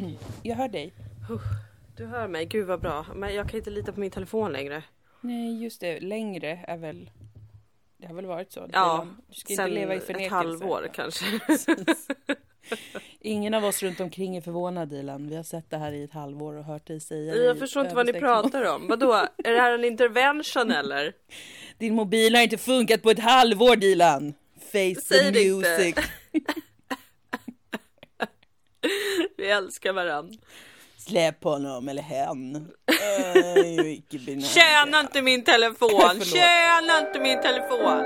Jag hör dig. Du hör mig, gud vad bra. Men jag kan inte lita på min telefon längre. Nej, just det. Längre är väl... Det har väl varit så? Ja? Du ska inte sen leva i ett förnekelse. halvår kanske. Ingen av oss runt omkring är förvånad Dilan. Vi har sett det här i ett halvår och hört dig säga Jag förstår inte vad ni pratar om. Vadå? Är det här en intervention eller? Din mobil har inte funkat på ett halvår Dilan. Face Säg the det inte. music. Vi älskar varandra. Släpp honom eller hen. Tjäna inte min telefon! Tjäna inte min telefon!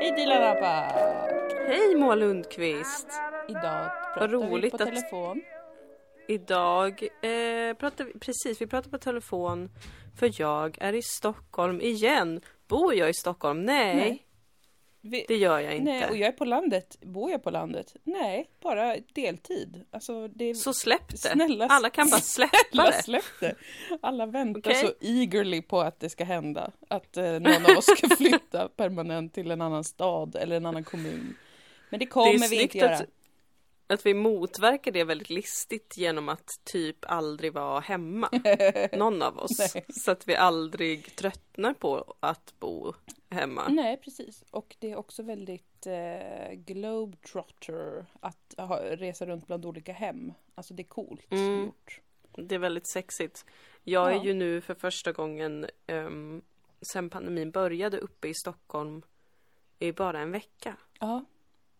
Hej Dilan Apak. Hej Moa Lundqvist! Idag Vad pratar vi roligt på att- telefon. Idag eh, pratar vi, precis, vi pratar på telefon för jag är i Stockholm igen. Bor jag i Stockholm? Nej, Nej. Vi, det gör jag inte. nej, och jag är på landet. Bor jag på landet? Nej, bara deltid. Alltså, det. Så släpp det. Snälla, Alla kan bara släppa Alla det. släpp det. Alla väntar Okej. så eagerly på att det ska hända. Att eh, någon av oss ska flytta permanent till en annan stad eller en annan kommun. Men det Det kommer är vi inte göra. att, att vi motverkar det väldigt listigt genom att typ aldrig vara hemma. Någon av oss. Så att vi aldrig tröttnar på att bo hemma. Nej, precis. Och det är också väldigt eh, globetrotter att ha, resa runt bland olika hem. Alltså det är coolt Mm. gjort. Det är väldigt sexigt. Jag Ja. är ju nu för första gången um, sen pandemin började uppe i Stockholm i bara en vecka. Ja,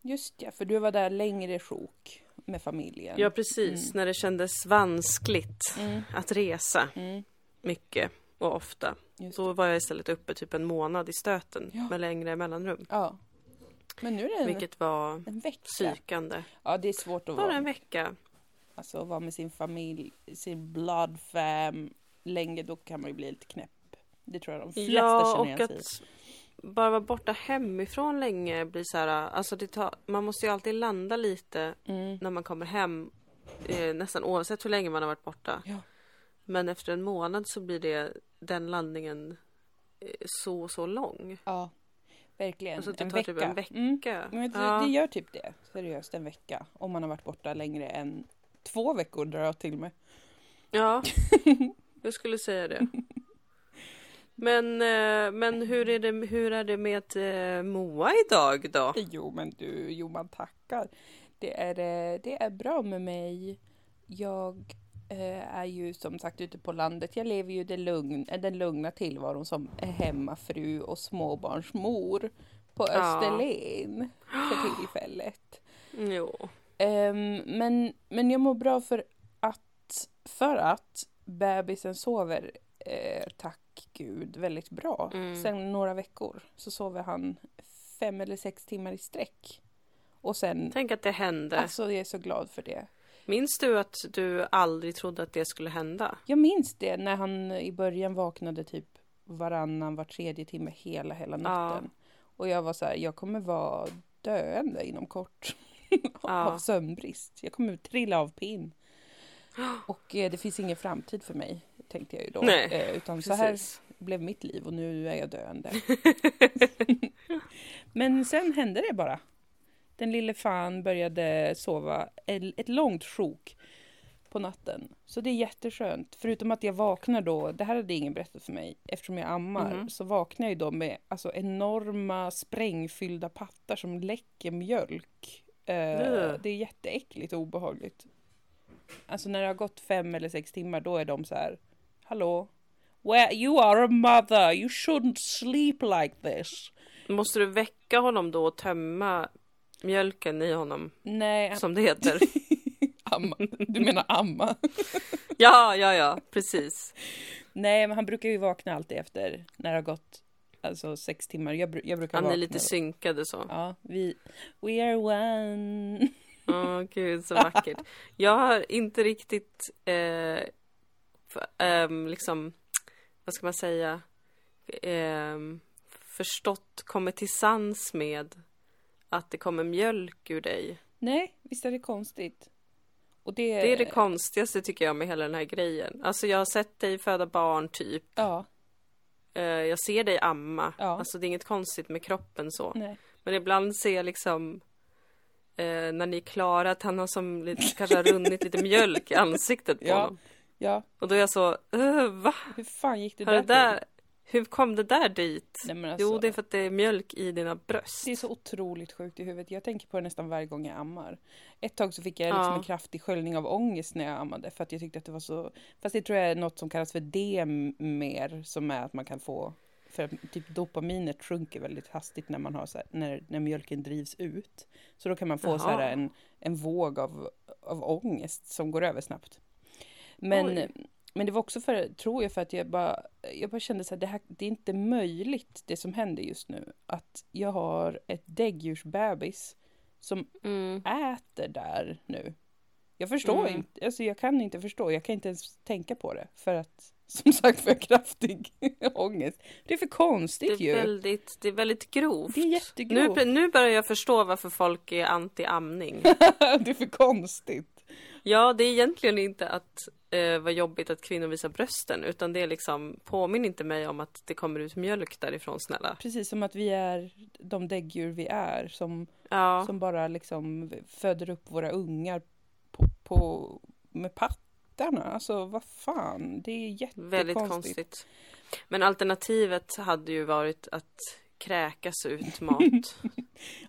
just ja. För du var där längre sjok med familjen. Ja precis, när det kändes vanskligt Mm, att resa mm, mycket och ofta. just Då var jag istället uppe typ en månad i stöten Ja. med längre mellanrum. Ja. Men nu är det en, Vilket var en vecka. psykande. Ja, det är svårt att Bara vara, en vecka. alltså, att vara med sin familj, sin blood fam länge. Då kan man ju bli lite knäpp. Det tror jag de flesta Ja, känner igen sig i. bara vara borta hemifrån länge blir så här, alltså det tar, man måste ju alltid landa lite Mm. när man kommer hem. Eh, nästan oavsett hur länge man har varit borta. Ja. Men efter en månad så blir det den landningen eh, så, så lång. Ja, verkligen. Alltså det en tar vecka. typ en vecka. Mm. Det, Ja. det gör typ det, seriöst, en vecka. Om man har varit borta längre än två veckor drar jag till med. Ja, jag skulle säga det. Men, eh, men hur, är det, hur är det med eh, Moa idag då? Jo, men du, jo man tackar. Det är, eh, det är bra med mig. Jag är ju som sagt ute på landet. Jag lever ju det lugn, den lugna tillvaron som hemmafru och småbarnsmor på Ja. Österlen för tillfället. Jo. Ehm, men, men jag mår bra för att, för att bebisen sover, tack gud, väldigt bra. Mm. Sen några veckor så sover han fem eller sex timmar i sträck. Och sen, Tänk att det hände. alltså jag är så glad för det. Minns du att du aldrig trodde att det skulle hända? Jag minns det när han i början vaknade typ varannan, var tredje timme hela, hela natten. Och jag var så här, jag kommer vara döende inom kort. av Ja. sömnbrist. Jag kommer trilla av pinn. Och eh, det finns ingen framtid för mig, tänkte jag ju då. Nej, eh, utan så här Precis. blev mitt liv och nu är jag döende. Men sen hände det bara. Den lille fan började sova ett långt sjok på natten. Så det är jätteskönt. Förutom att jag vaknar då, det här hade ingen berättat för mig, eftersom jag ammar, Mhm. så vaknar jag då med alltså, enorma sprängfyllda pattar som läcker mjölk. Eh, Ugh. det är jätteäckligt och obehagligt. Alltså när det har gått fem eller sex timmar, då är de så här, hallå? Well, you are a mother, you shouldn't sleep like this. Måste du väcka honom då och tömma mjölken i honom, Nej, som det heter? amma. Du menar amma? Ja, ja, ja, precis. Nej, men han brukar ju vakna alltid efter när det har gått alltså sex timmar. Jag, jag brukar Han är lite synkade så. Ja, vi... We are one. Åh gud, så vackert. Jag har inte riktigt eh, ehm, liksom, vad ska man säga, ehm, förstått, kommit till sans med att det kommer mjölk ur dig. Nej, visst är det konstigt? Det, Det är det konstigaste tycker jag med hela den här grejen. Alltså jag har sett dig föda barn typ. Ja, eh, jag ser dig amma. Ja. Alltså det är inget konstigt med kroppen så. Nej. Men ibland ser jag liksom eh, när ni är klara att han har som lite, kanske har runnit lite mjölk i ansiktet på Ja. honom. Ja, Och då är jag så, "Ugh, va? hur fan gick det Har där, det där hur kom det där dit? Nej, alltså, Jo, det är för att det är mjölk i dina bröst. Det är så otroligt sjukt i huvudet. Jag tänker på det nästan varje gång jag ammar. Ett tag så fick jag liksom Ja. en kraftig sköljning av ångest när jag ammade för att jag tyckte att det var så... Fast det tror jag är något som kallas för DMR som är att man kan få... För att typ dopaminet sjunker väldigt hastigt när man har så här, när, när mjölken drivs ut. Så då kan man få så här Jaha. en, en våg av, av ångest som går över snabbt. Men, Oj. men det var också för, tror jag, för att jag bara, jag bara kände så här, det, här, det är inte möjligt det som händer just nu. Att jag har ett däggdjursbebis som Mm. äter där nu. Jag förstår Mm. inte, alltså jag kan inte förstå, jag kan inte ens tänka på det. För att, som sagt, för kraftig ångest. Det är för Det konstigt ju. är, väldigt, det är väldigt grovt. Det är jättegrovt. Nu, nu börjar jag förstå varför folk är anti-amning. det är för konstigt. Ja, det är egentligen inte att eh, vad jobbigt att kvinnor visar brösten, utan det är liksom, påminn inte mig om att det kommer ut mjölk därifrån snälla. Precis som att vi är de däggdjur vi är som, Ja, som bara liksom föder upp våra ungar på, på, med pattarna. Alltså vad fan, det är jättekonstigt. väldigt konstigt. Men alternativet hade ju varit att kräkas ut mat till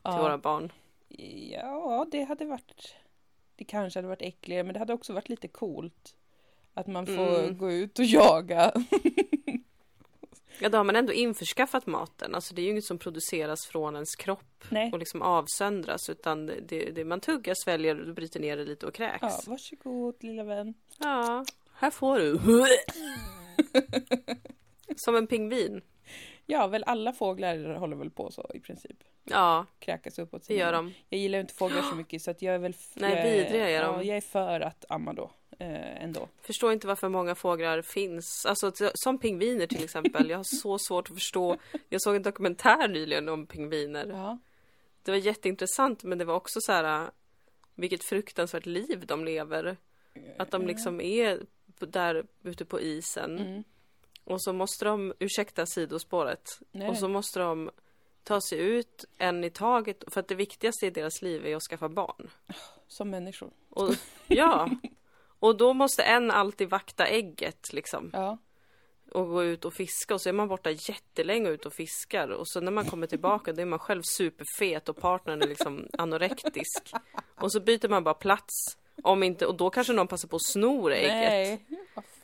Ja. våra barn. Ja, det hade varit... Det kanske hade varit äckligare, men det hade också varit lite coolt. Att man får Mm. gå ut och jaga. Ja, då har man ändå införskaffat maten. Alltså det är ju inget som produceras från ens kropp Nej. och liksom avsöndras, utan det, det, man tuggar, sväljer och bryter ner det lite och kräks. Ja, varsågod lilla vän. Ja, här får du. Som en pingvin. Ja, väl alla fåglar håller väl på så i princip. Ja, Kräkas uppåt. det gör de. Jag gillar inte fåglar så mycket så att jag är väl... Nej, vidriga är de. Ja, jag är för att amma då. Eh, ändå. Förstår inte varför många fåglar finns. Alltså som pingviner till exempel. Jag har så svårt att förstå. Jag såg en dokumentär nyligen om pingviner. Ja. Det var jätteintressant men det var också så här äh, vilket fruktansvärt liv de lever. Att de liksom är där ute på isen Mm. och så måste de, ursäkta sidospåret, Nej, och så måste de ta sig ut en i taget för att det viktigaste i deras liv är att skaffa barn. som människor. Och, ja, och då måste en alltid vakta ägget liksom. Ja. och gå ut och fiska och så är man borta jättelänge ut och fiskar. Och så när man kommer tillbaka då är man själv superfet och partnern är liksom anorektisk. Och så byter man bara plats om inte och då kanske någon passar på att snor ägget Nej,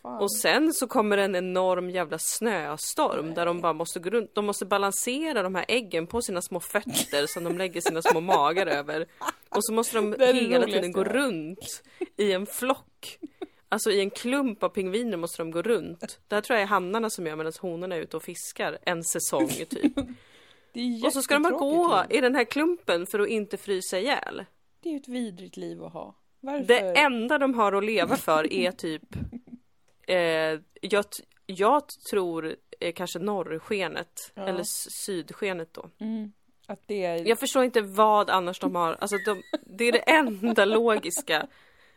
och sen så kommer en enorm jävla snöstorm där de bara måste gå runt. De måste balansera de här äggen på sina små fötter som de lägger sina små magar över. Och så måste de hela tiden gå runt i en flock. Alltså i en klump av pingviner måste de gå runt. Det här tror jag är hannarna som gör medan honorna är ute och fiskar en säsong typ. Och så ska de bara gå i den här klumpen för att inte frysa ihjäl. Det är ju ett vidrigt liv att ha. Varför? Det enda de har att leva för är typ eh, jag, jag tror eh, kanske norrskenet Ja. eller sydskenet då. Mm. Att det är... Jag förstår inte vad annars de har, alltså de, det är det enda logiska.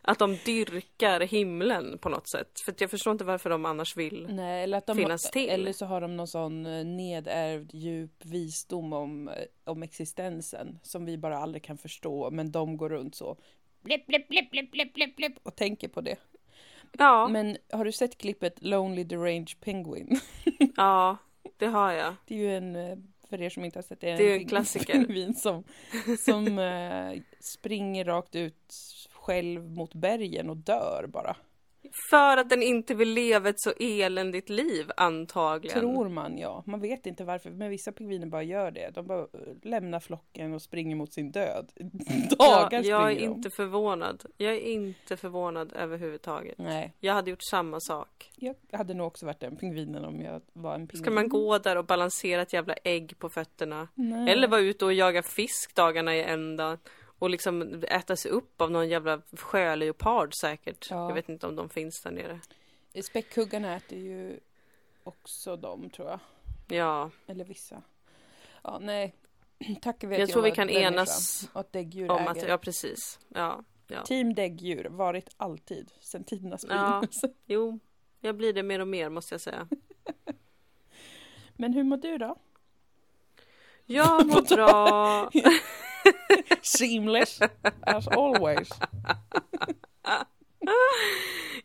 Att de dyrkar himlen på något sätt. För jag förstår inte varför de annars vill. Nej, eller att de finnas till. Eller så har de någon sån eh, nedärvd djup visdom om, eh, om existensen som vi bara aldrig kan förstå. Men de går runt så blipp, blipp, blipp, blipp, blipp, blipp, blipp, och tänker på det. Ja, Men har du sett klippet Lonely Deranged Penguin? ja, det har jag. Det är ju en, eh, för er som inte har sett det, Det är en en klassiker. pingvin som, som eh, springer rakt ut själv mot bergen och dör bara. För att den inte vill leva ett så eländigt liv antagligen. Tror man ja. Man vet inte varför, men vissa pingviner bara gör det. De bara eh, lämnar flocken och springer mot sin död. Ja, Dagar jag är de. inte förvånad. Jag är inte förvånad överhuvudtaget. Nej, Jag hade gjort samma sak. jag hade nog också varit den pingvinen om jag var en pingvin. Ska man gå där och balansera ett jävla ägg på fötterna? Nej. Eller vara ute och jaga fisk dagarna i ända och liksom äta sig upp av någon jävla sjöleopard säkert. Ja. Jag vet inte om de finns där nere. Späckhuggarna äter ju också dem tror jag. Ja, Eller vissa. Ja, nej. Tackar vi Jag att tror vi kan enas om att, ja precis. Ja, ja. Team däggdjur, varit alltid, sedan tidernas Ja. begynnelse. Jo, jag blir det mer och mer måste jag säga. Men hur mår du då? Jag mår bra. Seamless, as always.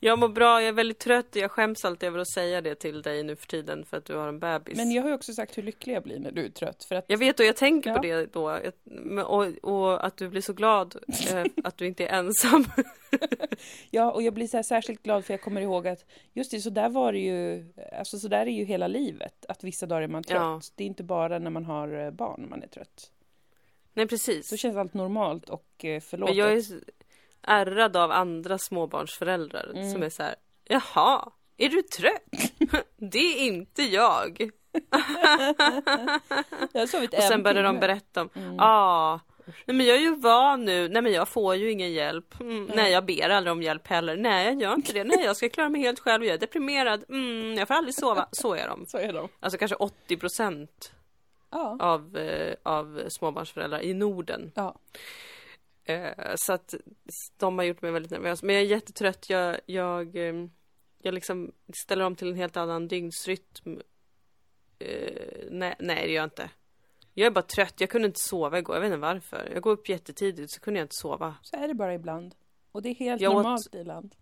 Jag mår bra, jag är väldigt trött och jag skäms alltid över att säga det till dig nu för tiden för att du har en bebis. Men jag har ju också sagt hur lycklig jag blir när du är trött. För att, Jag vet och jag tänker Ja. på det då. Och, och att du blir så glad eh, att du inte är ensam. ja, och jag blir så särskilt glad för jag kommer ihåg att just det, så där var det ju, alltså så där är ju hela livet. Att vissa dagar är man trött. Ja. Det är inte bara när man har eh, barn man är trött. Nej precis. Så känns allt normalt och eh, förlåtet. Men jag är ärrad av andra småbarnsföräldrar Mm. som är så här. Jaha, är du trött? det är inte jag. jag har sovit Och sen en börjar de berätta om, Mm. ah, nej men jag är ju van nu, nej men jag får ju ingen hjälp. Mm, Nej. nej jag ber aldrig om hjälp heller, nej jag gör inte det, nej jag ska klara mig helt själv, jag är deprimerad, mm, jag får aldrig sova. Så är de. Så är de. Alltså kanske 80 procent Ja. av, eh, av småbarnsföräldrar i Norden. Ja. Eh, så att de har gjort mig väldigt nervös. Men jag är jättetrött. Jag, jag, eh, jag liksom ställer om till en helt annan dygnsrytm. Nej, nej, det gör jag inte. Jag är bara trött. Jag kunde inte sova igår. Jag vet inte varför. Jag går upp jättetidigt så kunde jag inte sova. Så är det bara ibland. Och det är helt Jag åt- normalt ibland.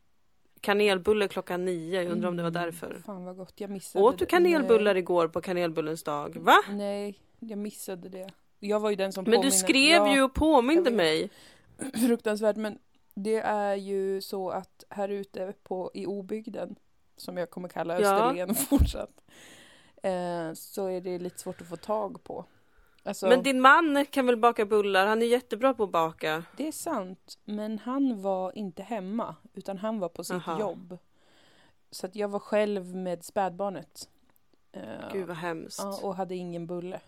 Kanelbulle klockan nio. Jag undrar om det var Mm, därför. Fan vad gott, jag missade Åt du kanelbullar igår på kanelbullens dag? Va? Nej, nej, jag missade det. Jag var ju den som Men du påminner- skrev Ja, ju och påminde mig. Fruktansvärt, men det är ju så att här ute på, i obygden, som jag kommer kalla Ja. Österlen fortsatt, eh, så är det lite svårt att få tag på. Alltså, Men din man kan väl baka bullar? Han är jättebra på att baka. Det är sant, men han var inte hemma, utan han var på sitt Aha. jobb. Så att jag var själv med spädbarnet. Eh, Gud vad hemskt. ja, och hade ingen bulle.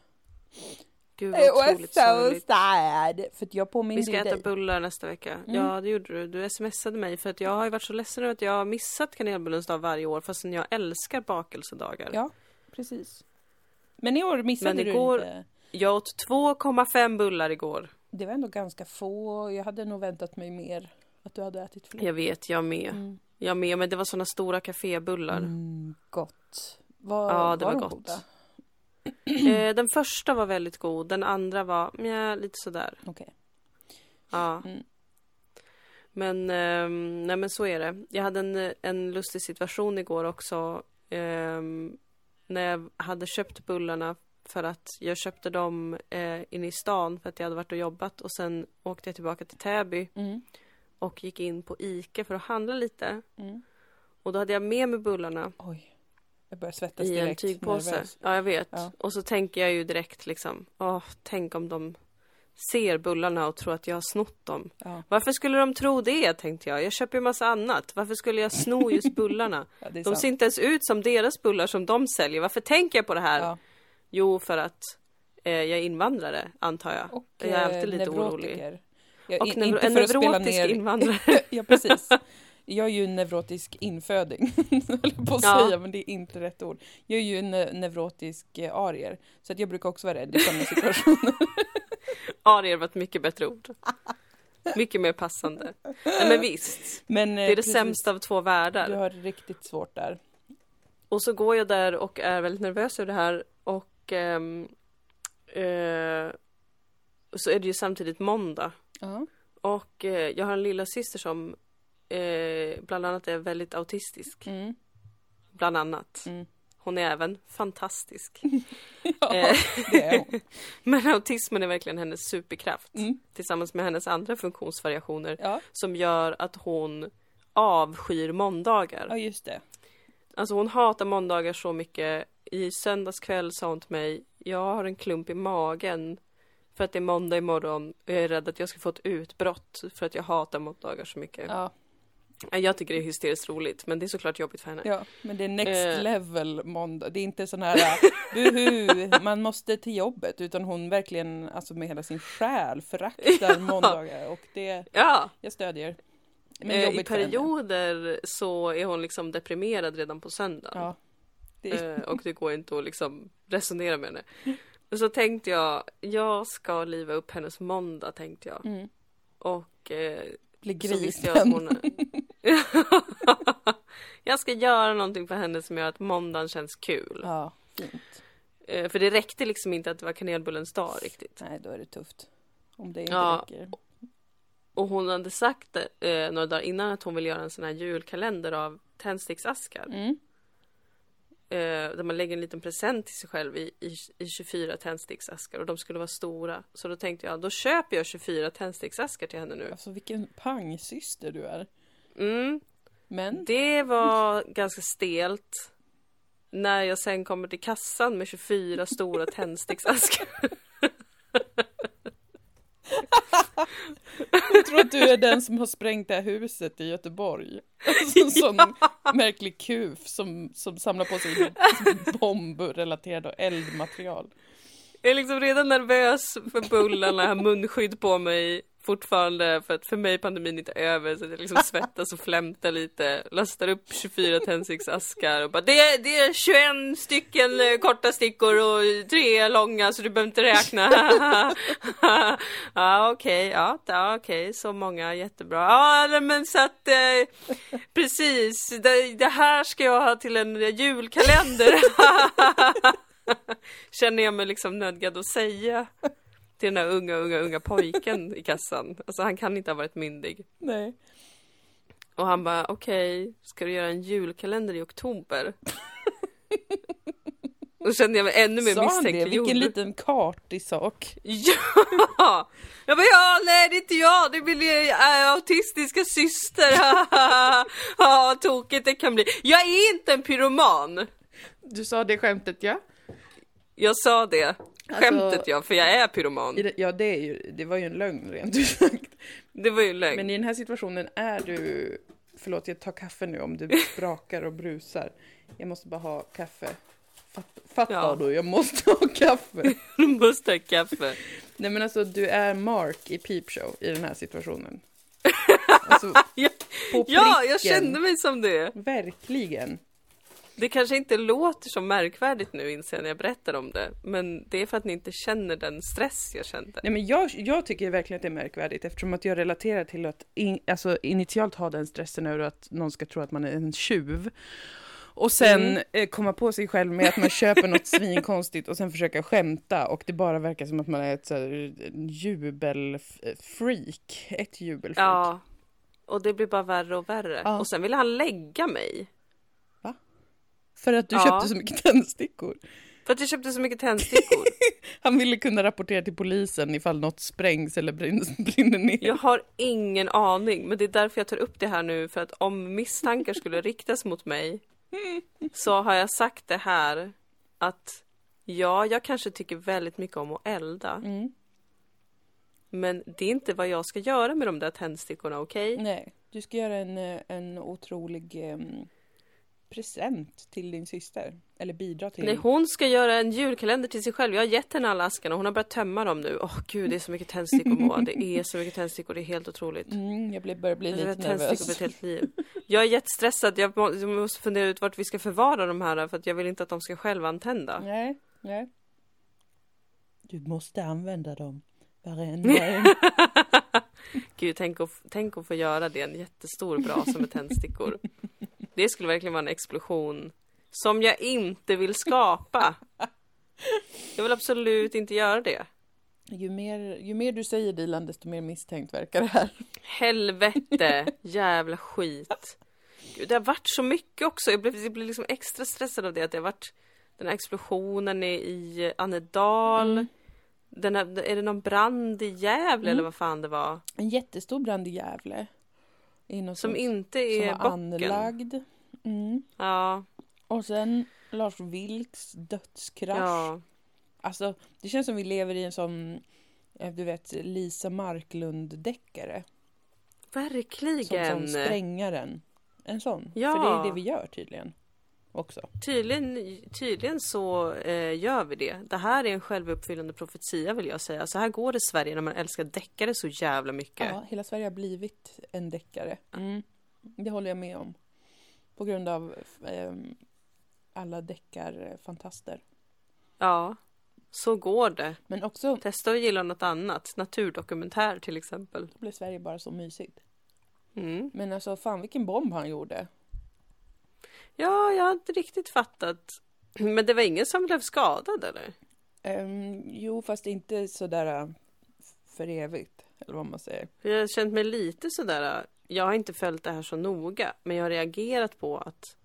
Gud vad otroligt so sorgligt. sad! För att jag påminde Vi ska äta dig. bullar nästa vecka. Mm. Ja, det gjorde du. Du smsade mig för att jag har ju varit så ledsen över att jag har missat kanelbullens dag varje år fastän jag älskar bakelsedagar. Ja. Precis. Men i år missade Men du igår- inte. Jag åt 2,5 bullar igår. Det var ändå ganska få. Jag hade nog väntat mig mer. Att du hade ätit fler. Jag vet, jag med. Mm. Jag med, men det var såna stora kafébullar. Mm, gott. Var, Ja, det var de gott. Eh, den första var väldigt god, den andra var ja, lite sådär. Okej. Ja. Mm. Men, ehm, nej men så är det. Jag hade en, en lustig situation igår också. ehm, när jag hade köpt bullarna för att jag köpte dem eh, inne i stan för att jag hade varit och jobbat och sen åkte jag tillbaka till Täby Mm. och gick in på Ica för att handla lite. Mm. Och då hade jag med mig bullarna Oj. Jag börjar svettas i en direkt. tygpåse. nervös. Ja, jag vet. Ja. Och så tänker jag ju direkt liksom, åh, tänk om de ser bullarna och tror att jag har snott dem. Ja. Varför skulle de tro det, tänkte jag. Jag köper ju massa annat. Varför skulle jag sno just bullarna? Ja, De sant. ser inte ens ut som deras bullar som de säljer. Varför tänker jag på det här? Jo, för att eh, jag är invandrare, antar jag. Och Jag är alltid eh, lite orolig. Jag, Och in- inte en för att spela ner... invandrare. ja, precis. Jag är ju en neurotisk inföding, höll på att Ja. säga, men det är inte rätt ord. Jag är ju en ne- neurotisk eh, arier, så att jag brukar också vara rädd i sådana situationer. Arier var ett mycket bättre ord. Mycket mer passande. Nej, men visst. Men, Det är det sämsta av två världar. Du har riktigt svårt där. Och så går jag där och är väldigt nervös över det här och ehm, eh, så är det ju samtidigt måndag. Ja. Och eh, jag har en lilla syster som eh, bland annat är väldigt autistisk. Mm. Bland annat. Mm. Hon är även fantastisk. ja, Eh, det är hon. Men autismen är verkligen hennes superkraft. Mm. Tillsammans med hennes andra funktionsvariationer. Ja. Som gör att hon avskyr måndagar. ja, just det. Alltså hon hatar måndagar så mycket. I söndags kväll sa hon till mig, jag har en klump i magen för att det är måndag imorgon och jag är rädd att jag ska få ett utbrott för att jag hatar måndagar så mycket. Ja, Jag tycker det är hysteriskt roligt men det är såklart jobbigt för henne. ja, men det är next Eh. level måndag. Det är inte sån här buhu, man måste till jobbet, utan hon verkligen, alltså med hela sin själ föraktar måndagar och det, Ja, jag stödjer. Men eh, i perioder så är hon liksom deprimerad redan på söndagen. Ja. Det Eh, och det går inte att liksom resonera med henne. Och så tänkte jag, jag ska liva upp hennes måndag tänkte jag. mm, Och eh, så visste jag grisen. hon... jag ska göra någonting för henne som gör att måndagen känns kul. Ja, fint. Eh, för det räckte liksom inte att det var kanelbullens dag riktigt. Nej, då är det tufft. Om det inte Ja. räcker. Och hon hade sagt eh, några dagar innan att hon ville göra en sån här julkalender av tändsticksaskar. Mm. Eh, där man lägger en liten present till sig själv i, i, i 24 tändsticksaskar och de skulle vara stora. Så då tänkte jag, då köper jag 24 tändsticksaskar till henne nu. Alltså vilken pangsyster du är. Mm, Men det var ganska stelt. När jag sen kommer till kassan med 24 stora tändsticksaskar. jag tror att du är den som har sprängt det här huset i Göteborg. Alltså, en sån märklig kuf som, som samlar på sig bombrelaterad och eldmaterial. Jag är liksom redan nervös för bullarna, har munskydd på mig fortfarande för att för mig är pandemin inte över så att jag liksom svettas och flämtar lite, lastar upp 24 tändsticksaskar och bara det är, det är 21 stycken eh, korta stickor och tre långa så du behöver inte räkna. ja okej, ja, ja okej, så många, jättebra. Ja men så att eh, precis, det, det här ska jag ha till en julkalender. Känner jag mig liksom nödgad att säga till den där unga, unga, unga pojken i kassan. Alltså han kan inte ha varit myndig. Nej. Och han bara, okej, ska du göra en julkalender i oktober? Då kände jag mig ännu mer Sa han det? misstänkliggjord. Vilken liten kartig sak. Ja! Jag bara, ja, nej det är inte jag, det är min äh, autistiska syster. Ja, tokigt det kan bli. Jag är inte en pyroman. Du sa det skämtet ja? Jag sa det. Alltså- Skämtet ja, för jag är pyroman. I Ja det, är ju, det var ju en lögn rent ut sagt. Det var ju lögn. Men i den här situationen är du, förlåt jag tar kaffe nu om du sprakar och brusar. Jag måste bara ha kaffe. Fatt, fattar Ja. du? Jag måste ha kaffe. Du måste ha kaffe. Nej men alltså du är Mark i Peep Show i den här situationen. Alltså, Ja, jag kände mig som det. Verkligen. Det kanske inte låter så märkvärdigt nu inser jag när jag berättar om det. Men det är för att ni inte känner den stress jag kände. Nej men jag, jag tycker verkligen att det är märkvärdigt eftersom att jag relaterar till att in, alltså, initialt ha den stressen över att någon ska tro att man är en tjuv. Och sen Mm. eh, komma på sig själv med att man köper något svinkonstigt och sen försöka skämta och det bara verkar som att man är ett så här, jubelfreak. Ett jubelfreak. Ja. Och det blir bara värre och värre. Ja. Och sen ville han lägga mig. För att du Ja. köpte så mycket tändstickor. För att jag köpte så mycket tändstickor. Han ville kunna rapportera till polisen ifall något sprängs eller brinner, ner. Jag har ingen aning, men det är därför jag tar upp det här nu. För att om misstankar skulle riktas mot mig så har jag sagt det här att ja, jag kanske tycker väldigt mycket om att elda. Mm. Men det är inte vad jag ska göra med de där tändstickorna, okej? Nej, du ska göra en, eh, en otrolig em, present till din syster. Eller bidra till. Nej, hon ska göra en julkalender till sig själv. Jag har gett henne alla askarna och hon har börjat tömma dem nu. Åh gud, det är så mycket tändstickor Moa. Det är så mycket tändstickor, det är helt otroligt. Mm, jag blir, börjar bli Jag lite nervös. ett helt liv. Jag är jättestressad. Jag måste fundera ut vart vi ska förvara de här för att jag vill inte att de ska självantända. Nej, nej. Du måste använda dem. Varenda en. Gud, tänk att, tänk att få göra det. En jättestor brasa med tändstickor. Det skulle verkligen vara en explosion som jag inte vill skapa. Jag vill absolut inte göra det. ju, mer, ju mer du säger Dilan, desto mer misstänkt verkar det här. Helvete, jävla skit. Gud, det har varit så mycket också. Jag blev, jag blev liksom extra stressad av det. Att det har varit den här explosionen i, i Annedal. Mm. Den här, är det någon brand i Gävle Mm. eller vad fan det var? En jättestor brand i Gävle. Som sånt- inte som är var bocken. anlagd. Mm. Ja, Och sen Lars Vilks dödskrasch. ja. Alltså, det känns som vi lever i en sån, eh, du vet, Lisa Marklund-deckare. Som, Verkligen. som Sprängaren. En sån. Ja. För det är det vi gör tydligen. Också. Tydligen, tydligen så eh, gör vi det. Det här är en självuppfyllande profetia vill jag säga. Så här går det i Sverige när man älskar deckare så jävla mycket. Ja, hela Sverige har blivit en deckare. Mm. Det håller jag med om. På grund av ehm, alla deckarfantaster. ja. Så går det. Men också Testa att gilla något annat. Naturdokumentär till exempel. blev Sverige bara så mysigt. Mm. Men alltså fan vilken bomb han gjorde. Ja, jag har inte riktigt fattat Men det var ingen som blev skadad eller? Ehm, jo, fast inte sådär äh, för evigt, eller vad man säger. Jag har känt mig lite sådär, jag har inte följt det här så noga, men jag har reagerat på att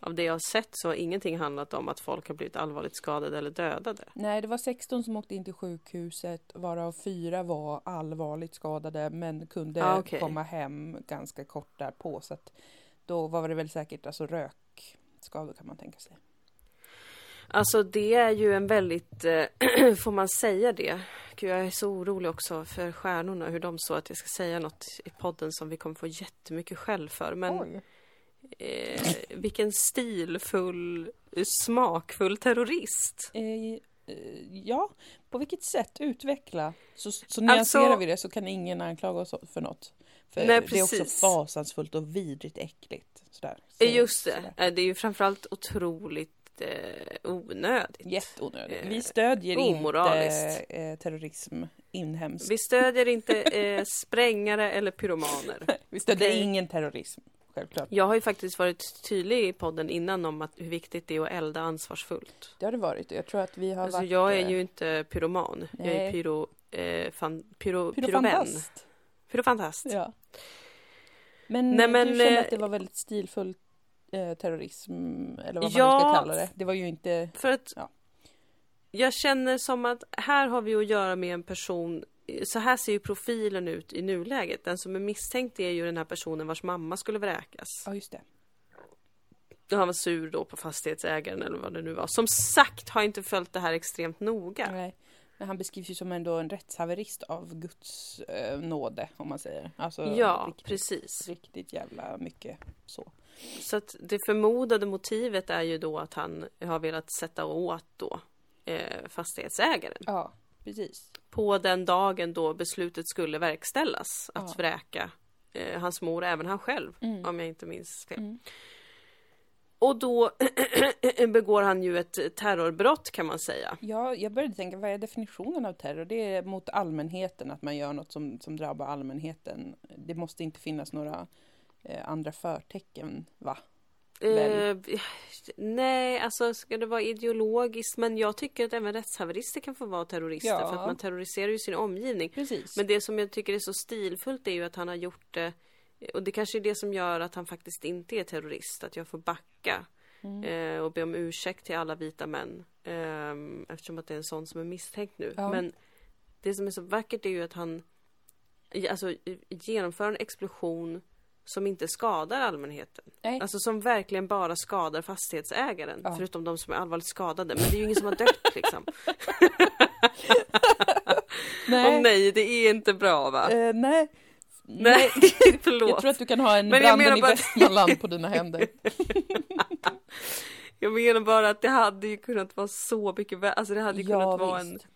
av det jag har sett så har ingenting handlat om att folk har blivit allvarligt skadade eller dödade. Nej, det var 16 som åkte in till sjukhuset, varav fyra var allvarligt skadade, men kunde Ah, okej. komma hem ganska kort därpå. Så att då var det väl säkert alltså rökskador kan man tänka sig. Alltså det är ju en väldigt, eh, får man säga det? Gud, jag är så orolig också för stjärnorna, hur de så att jag ska säga något i podden som vi kommer få jättemycket skäll för. Men eh, vilken stilfull, smakfull terrorist. Eh, eh, ja, på vilket sätt? Utveckla. Så, så nyanserar Alltså- vi det så kan ingen anklaga oss för något. För Nej, det är också fasansfullt och vidrigt äckligt. Sådär. Så- Eh, Just det, sådär. Eh, det är ju framförallt otroligt eh, onödigt. Jätteonödigt. Eh, Vi stödjer inte omoraliskt. eh, terrorism inhemskt. Vi stödjer inte eh, sprängare eller pyromaner. Vi stödjer Okej. ingen terrorism, självklart. Jag har ju faktiskt varit tydlig i podden innan om att hur viktigt det är att elda ansvarsfullt. Det har det varit jag tror att vi har Alltså varit... jag är eh, ju inte pyroman. Jag är Nej. pyro... Eh, fan, pyro pyrovän. pyrofantast. Pyrofantast. Ja. Men, Nej, eh, men, du kände eh, att det var väldigt stilfull eh, terrorism, eller vad man Ja. ska kalla det. Det var ju inte... För att Ja. jag känner som att här har vi att göra med en person så här ser ju profilen ut i nuläget. Den som är misstänkt är ju den här personen vars mamma skulle vräkas. Ja, just det. Och han var sur då på fastighetsägaren eller vad det nu var. Som sagt har inte följt det här extremt noga. Nej. Men han beskrivs ju som ändå en rättshaverist av Guds eh, nåde, om man säger. Alltså, Ja, riktigt, precis. Riktigt jävla mycket så. Så att det förmodade motivet är ju då att han har velat sätta åt då eh, fastighetsägaren. Ja, precis. På den dagen då beslutet skulle verkställas att Ja. vräka eh, hans mor, även han själv, Mm. om jag inte minns fel. Mm. Och då begår han ju ett terrorbrott kan man säga. Ja, jag började tänka, vad är definitionen av terror? Det är mot allmänheten, att man gör något som, som drabbar allmänheten. Det måste inte finnas några eh, andra förtecken, va? Eh, nej, alltså ska det vara ideologiskt? Men jag tycker att även rättshaverister kan få vara terrorister Ja. för att man terroriserar ju sin omgivning. Precis. Men det som jag tycker är så stilfullt är ju att han har gjort det och det kanske är det som gör att han faktiskt inte är terrorist, att jag får backa Mm. eh, och be om ursäkt till alla vita män eh, eftersom att det är en sån som är misstänkt nu. Ja. Men det som är så vackert är ju att han alltså, genomför en explosion som inte skadar allmänheten. Nej. Alltså som verkligen bara skadar fastighetsägaren. Ja. förutom de som är allvarligt skadade. Men det är ju ingen som har dött liksom. nej. Åh nej, det är inte bra va? Eh, nej. Nej, förlåt. Jag tror att du kan ha en Men branden i bara- Västmanland på dina händer. Jag menar bara att det hade ju kunnat vara så mycket värre. Alltså det hade ju Ja, kunnat vara en, visst.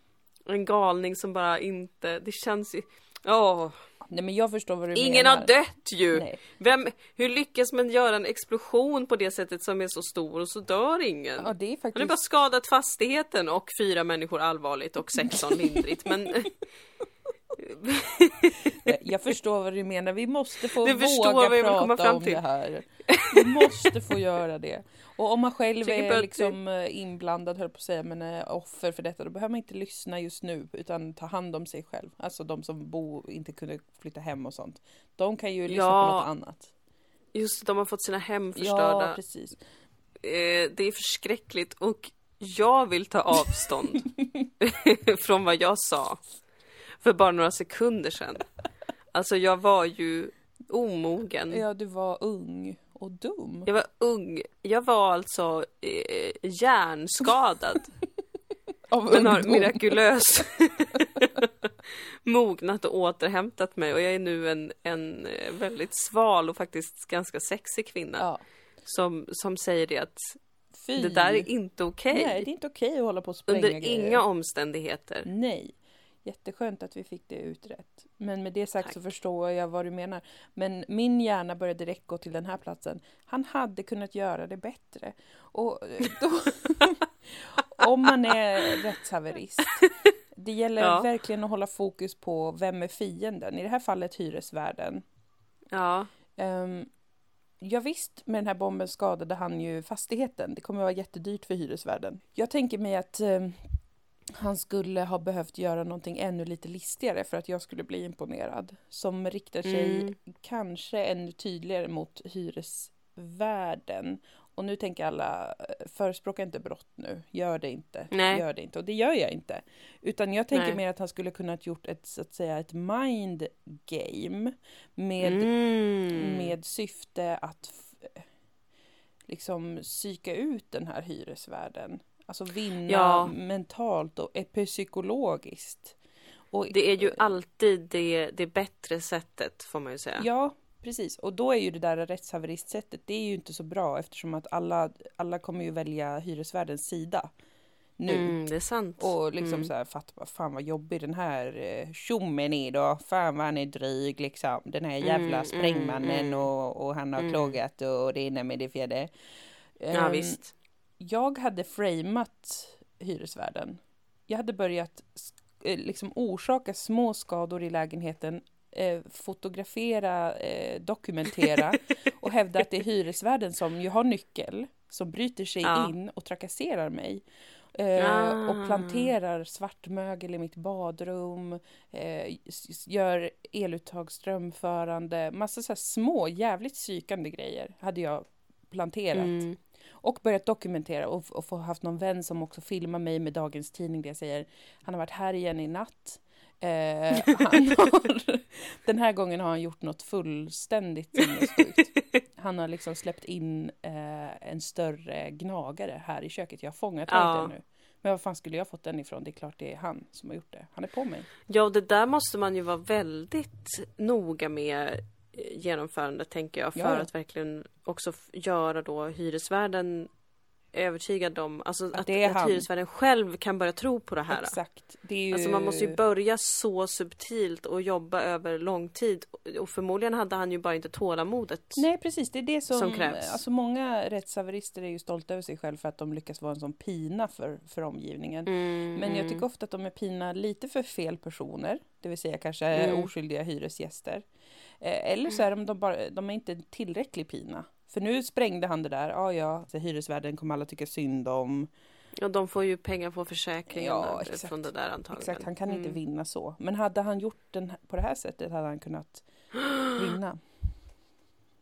en galning som bara inte, det känns ju, åh, Nej men jag förstår vad du ingen menar. har dött ju! Nej. Vem, hur lyckas man göra en explosion på det sättet som är så stor och så dör ingen? Ja det är Han har faktiskt... bara skadat fastigheten och fyra människor allvarligt och 16 lindrigt. Men Jag förstår vad du menar. Vi måste få Du våga prata om det här. Vi måste få göra det. Och om man själv är liksom eh, inblandad, höll på att säga, men är offer för detta, då behöver man inte lyssna just nu, utan ta hand om sig själv. Alltså de som bo, inte kunde flytta hem och sånt. De kan ju lyssna Ja, på något annat. just de har fått sina hem Ja, förstörda. precis. eh, det är förskräckligt och jag vill ta avstånd från vad jag sa för bara några sekunder sedan. Alltså jag var ju omogen. Ja, du var ung och dum. Jag var ung. Jag var alltså eh, hjärnskadad. Av Men har mirakulöst mognat och återhämtat mig och jag är nu en, en eh, väldigt sval och faktiskt ganska sexig kvinna. Ja. Som, som säger det att Fy. det där är inte okej. Nej, det är inte okej att hålla på och spränga Under grejer. inga omständigheter. Nej. Jätteskönt att vi fick det utrett. Men med det sagt så Tack. förstår jag vad du menar. Men min hjärna började direkt gå till den här platsen. Han hade kunnat göra det bättre. Och eh, då, om man är rättshaverist. Det gäller Ja. verkligen att hålla fokus på vem är fienden. I det här fallet hyresvärden. Ja, Ehm, Ja, visst, med den här bomben skadade han ju fastigheten. Det kommer att vara jättedyrt för hyresvärden. Jag tänker mig att eh, han skulle ha behövt göra någonting ännu lite listigare för att jag skulle bli imponerad. Som riktar sig Mm. kanske ännu tydligare mot hyresvärden. Och nu tänker alla, eh, förespråka inte brott nu, gör det inte, Nej. gör det inte. Och det gör jag inte. Utan jag tänker Nej. mer att han skulle kunnat gjort ett, så att säga, ett mind game med Mm. med syfte att liksom psyka ut den här hyresvärden. Alltså vinna Ja. mentalt och epipsykologiskt. Och, Det är ju alltid det, det bättre sättet får man ju säga. Ja, precis. Och då är ju det där rättshaveristsättet, det är ju inte så bra eftersom att alla, alla kommer ju välja hyresvärdens sida nu. Mm, det är sant. Och liksom Mm. så här, fatta fan vad jobbig den här eh, tjommen är då. Fan vad han är dryg liksom. Den här jävla Mm, sprängmannen mm, mm. Och, och han har Mm. klagat och det ena med det fjärde. Ja Ehm, visst. Jag hade framat hyresvärden. Jag hade börjat eh, liksom orsaka små skador i lägenheten, eh, fotografera, eh, dokumentera och hävda att det är hyresvärden som ju har nyckel, som bryter sig Ja. in och trakasserar mig. Eh, Ah. Och planterar svartmögel i mitt badrum, gör eluttag strömförande, massa så här små jävligt psykande grejer hade jag planterat. Mm. Och börjat dokumentera och, och få haft någon vän som också filmar mig med dagens tidning där jag säger han har varit här igen i natt. Eh, har, den här gången har han gjort något fullständigt sinnessjukt. Han har liksom släppt in eh, en större gnagare här i köket. Jag har fångat Ja. den nu. Men var fan skulle jag fått den ifrån? Det är klart det är han som har gjort det. Han är på mig. Ja, och det där måste man ju vara väldigt noga med genomförandet tänker jag för Ja, att verkligen också göra då hyresvärden övertygad om, alltså att, att han. hyresvärden själv kan börja tro på det här. Exakt. Det är ju... Alltså man måste ju börja så subtilt och jobba över lång tid och förmodligen hade han ju bara inte tålamodet. Nej precis, det är det som, som krävs. Alltså många rättshaverister är ju stolta över sig själv för att de lyckas vara en sån pina för, för omgivningen. Mm, Men jag mm. tycker ofta att de är pina lite för fel personer, det vill säga kanske Mm. oskyldiga hyresgäster. Eh, eller så är de, de, bara, de är inte tillräcklig pina. För nu sprängde han det där, ja ja, så hyresvärden kommer alla tycka synd om. Och de får ju pengar på försäkringen Ja, från det där antagligen. Exakt, han kan inte Mm. vinna så. Men hade han gjort den på det här sättet hade han kunnat vinna.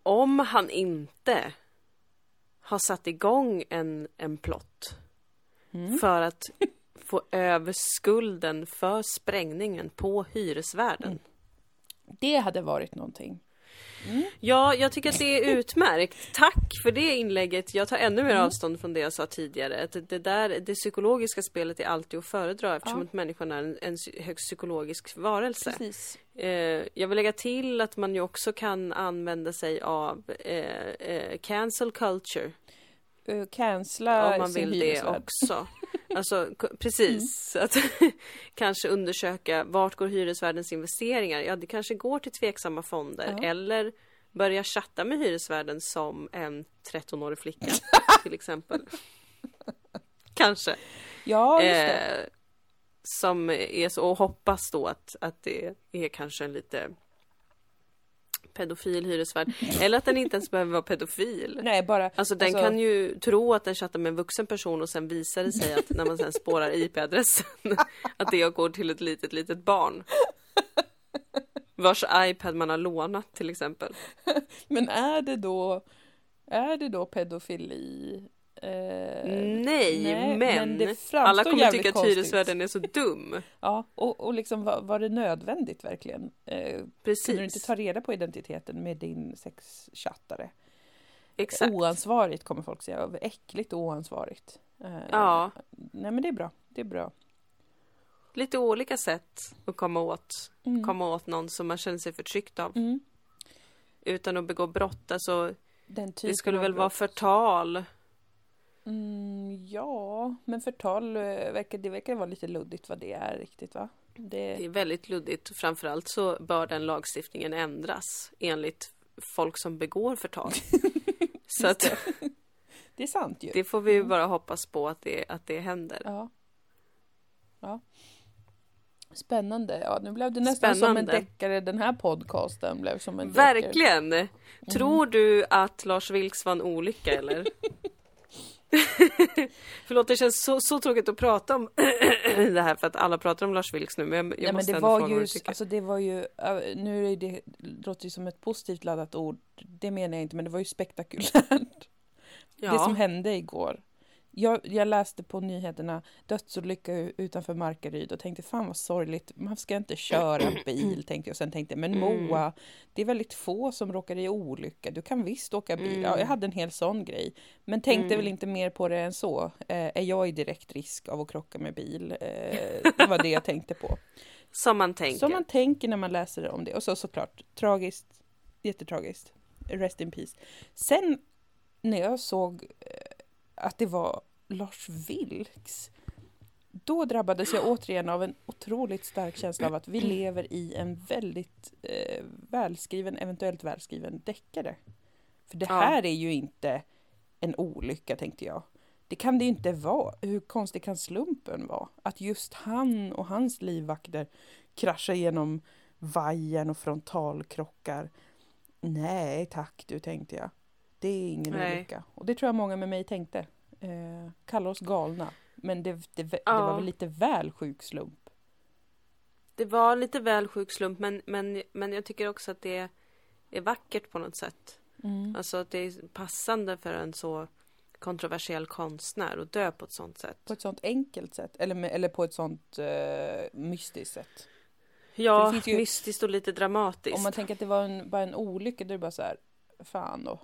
Om han inte har satt igång en, en plott Mm. för att få över skulden för sprängningen på hyresvärden. Mm. Det hade varit någonting. Ja, jag tycker att det är utmärkt. Tack för det inlägget. Jag tar ännu mer Mm. avstånd från det jag sa tidigare. Att det, där, det psykologiska spelet är alltid att föredra eftersom Ja. att människan är en, en högst psykologisk varelse. Precis. Eh, jag vill lägga till att man ju också kan använda sig av eh, eh, cancel culture. Uh, cancella om man vill det också. Alltså k- precis, att kanske undersöka vart går hyresvärdens investeringar? Ja, det kanske går till tveksamma fonder Ja. eller börja chatta med hyresvärden som en 13-årig flicka till exempel. kanske. Ja, just det. Eh, som är så och hoppas då att, att det är kanske en lite pedofil hyresvärd. Eller att den inte ens behöver vara pedofil. Nej, bara... Alltså den Alltså- kan ju tro att den chattar med en vuxen person och sen visar det sig att när man sen spårar IP-adressen att det går till ett litet, litet barn. Vars iPad man har lånat till exempel. Men är det då... Är det då pedofili? Eh, Nej, nej, men, framstår alla kommer tycka att hyresvärden är så dum. Ja, och, och liksom var, var det nödvändigt verkligen? Eh, Precis. kunde du inte ta reda på identiteten med din sexchattare? Exakt. Oansvarigt kommer folk säga, äckligt och oansvarigt. Eh, Ja, Nej men det är bra, det är bra. lite olika sätt att komma åt, Mm. komma åt någon som man känner sig förtryckt av. Mm. Utan att begå brott. Alltså, Den typen det skulle väl vara förtal. Mm, ja, men förtal eh, verkar, det verkar vara lite luddigt vad det är riktigt va? Det, Det är väldigt luddigt. Framförallt så bör den lagstiftningen ändras enligt folk som begår förtal. så att det är sant ju. det får vi ju bara hoppas på att det, att det händer. Ja. Ja. Spännande. Ja, nu blev det nästan som en Spännande. deckare. Den här podcasten blev som en deckare. Verkligen! Tror du att Lars Vilks var en olycka eller? Förlåt, det känns så, så tråkigt att prata om det här för att alla pratar om Lars Vilks nu, men jag, jag Nej, men måste det ändå var ju, alltså det var ju, nu är det, låter ju som ett positivt laddat ord, det menar jag inte, men det var ju spektakulärt. ja. Det som hände igår. Jag, jag läste på nyheterna dödsolycka utanför Markaryd och tänkte fan vad sorgligt, man ska inte köra bil tänkte jag. Sen tänkte jag, men Mm. Moa, det är väldigt få som råkar i olycka, du kan visst åka bil. Ja, jag hade en hel sån grej. Men tänkte Mm. väl inte mer på det än så. Eh, är jag i direkt risk av att krocka med bil? Eh, det var det jag tänkte på. Som man tänker. Som man tänker när man läser om det. Och så såklart, tragiskt, jättetragiskt. Rest in peace. Sen när jag såg eh, att det var Lars Vilks, då drabbades jag återigen av en otroligt stark känsla av att vi lever i en väldigt eh, välskriven, eventuellt välskriven deckare. För det Ja. här är ju inte en olycka, tänkte jag. Det kan det ju inte vara. Hur konstig kan slumpen vara? Att just han och hans livvakter kraschar genom vajern och frontalkrockar. Nej tack du, tänkte jag. Det är ingen Nej. olycka. Och det tror jag många med mig tänkte. Eh, kalla oss galna. Men det, det, det Ja. var väl lite väl sjuk slump. Det var lite väl sjuk slump, men, men, men jag tycker också att det är vackert på något sätt. Mm. Alltså att det är passande för en så kontroversiell konstnär att dö på ett sånt sätt. På ett sånt enkelt sätt. Eller, eller på ett sånt eh, mystiskt sätt. Ja, mystiskt och lite dramatiskt. Om man tänker att det var en, bara en olycka, då är det bara så här, fan då,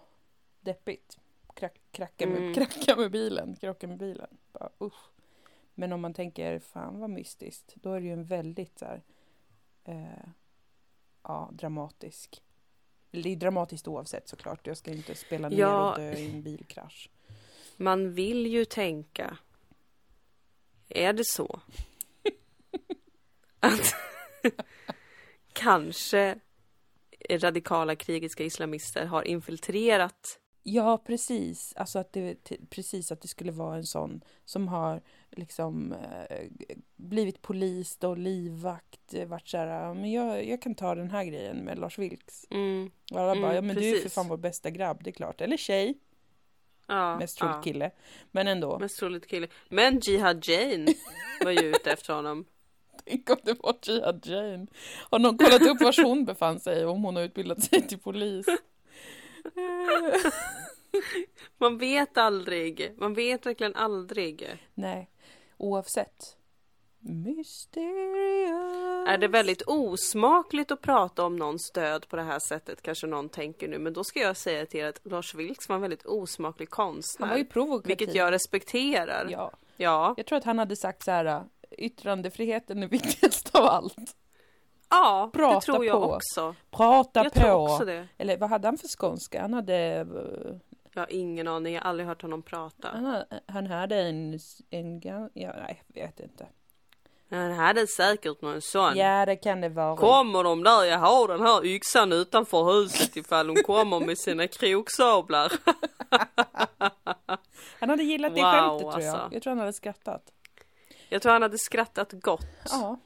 deppigt. Krack, kracka, med, Mm. kracka med bilen, krocka med bilen. Bara, usch. Men om man tänker, fan vad mystiskt, då är det ju en väldigt så här, eh, ja, dramatisk. Det är dramatiskt oavsett såklart, jag ska inte spela ner Ja. och dö i en bilkrasch. Man vill ju tänka. Är det så? Att kanske radikala krigiska islamister har infiltrerat. Ja, precis. Alltså att det, precis att det skulle vara en sån som har liksom eh, blivit polis och livvakt, eh, varit så här, "Ja, men jag, jag kan ta den här grejen med Lars Vilks. Mm, Och alla bara, Mm, ja men du är för precis. fan vår bästa grabb, det är klart. Eller tjej, ja, mest troligt ja, kille. Men ändå, Mest troligt kille. Men Jihad Jane var ju ute efter honom. tänk om det var Jihad Jane. Har någon kollat upp var hon befann sig, om hon har utbildat sig till polis? Man vet aldrig. Man vet verkligen aldrig. Nej, oavsett. Mysterious. Är det väldigt osmakligt att prata om någons död på det här sättet kanske någon tänker nu. Men då ska jag säga till er att Lars Vilks var en väldigt osmaklig konstnär. Han var ju provokativ. Vilket jag respekterar. Ja, Ja. jag tror att han hade sagt så här, yttrandefriheten är viktigast av allt. Ja, Prata det tror jag på. också. Prata Jag på. också. Eller vad hade han för skånska? Han hade, eh, Jag har ingen aning, jag har aldrig hört honom prata. han han hade en, en, ja, nej, jag vet inte. Han hade säkert någon sån. Ja, det kan det vara. Kommer de där, jag har den här yxan utanför huset ifall de kommer med sina kroksablar. Han hade gillat det Wow, skämtet tror jag. alltså. Jag tror han hade skrattat. Jag tror han hade skrattat gott. Ja,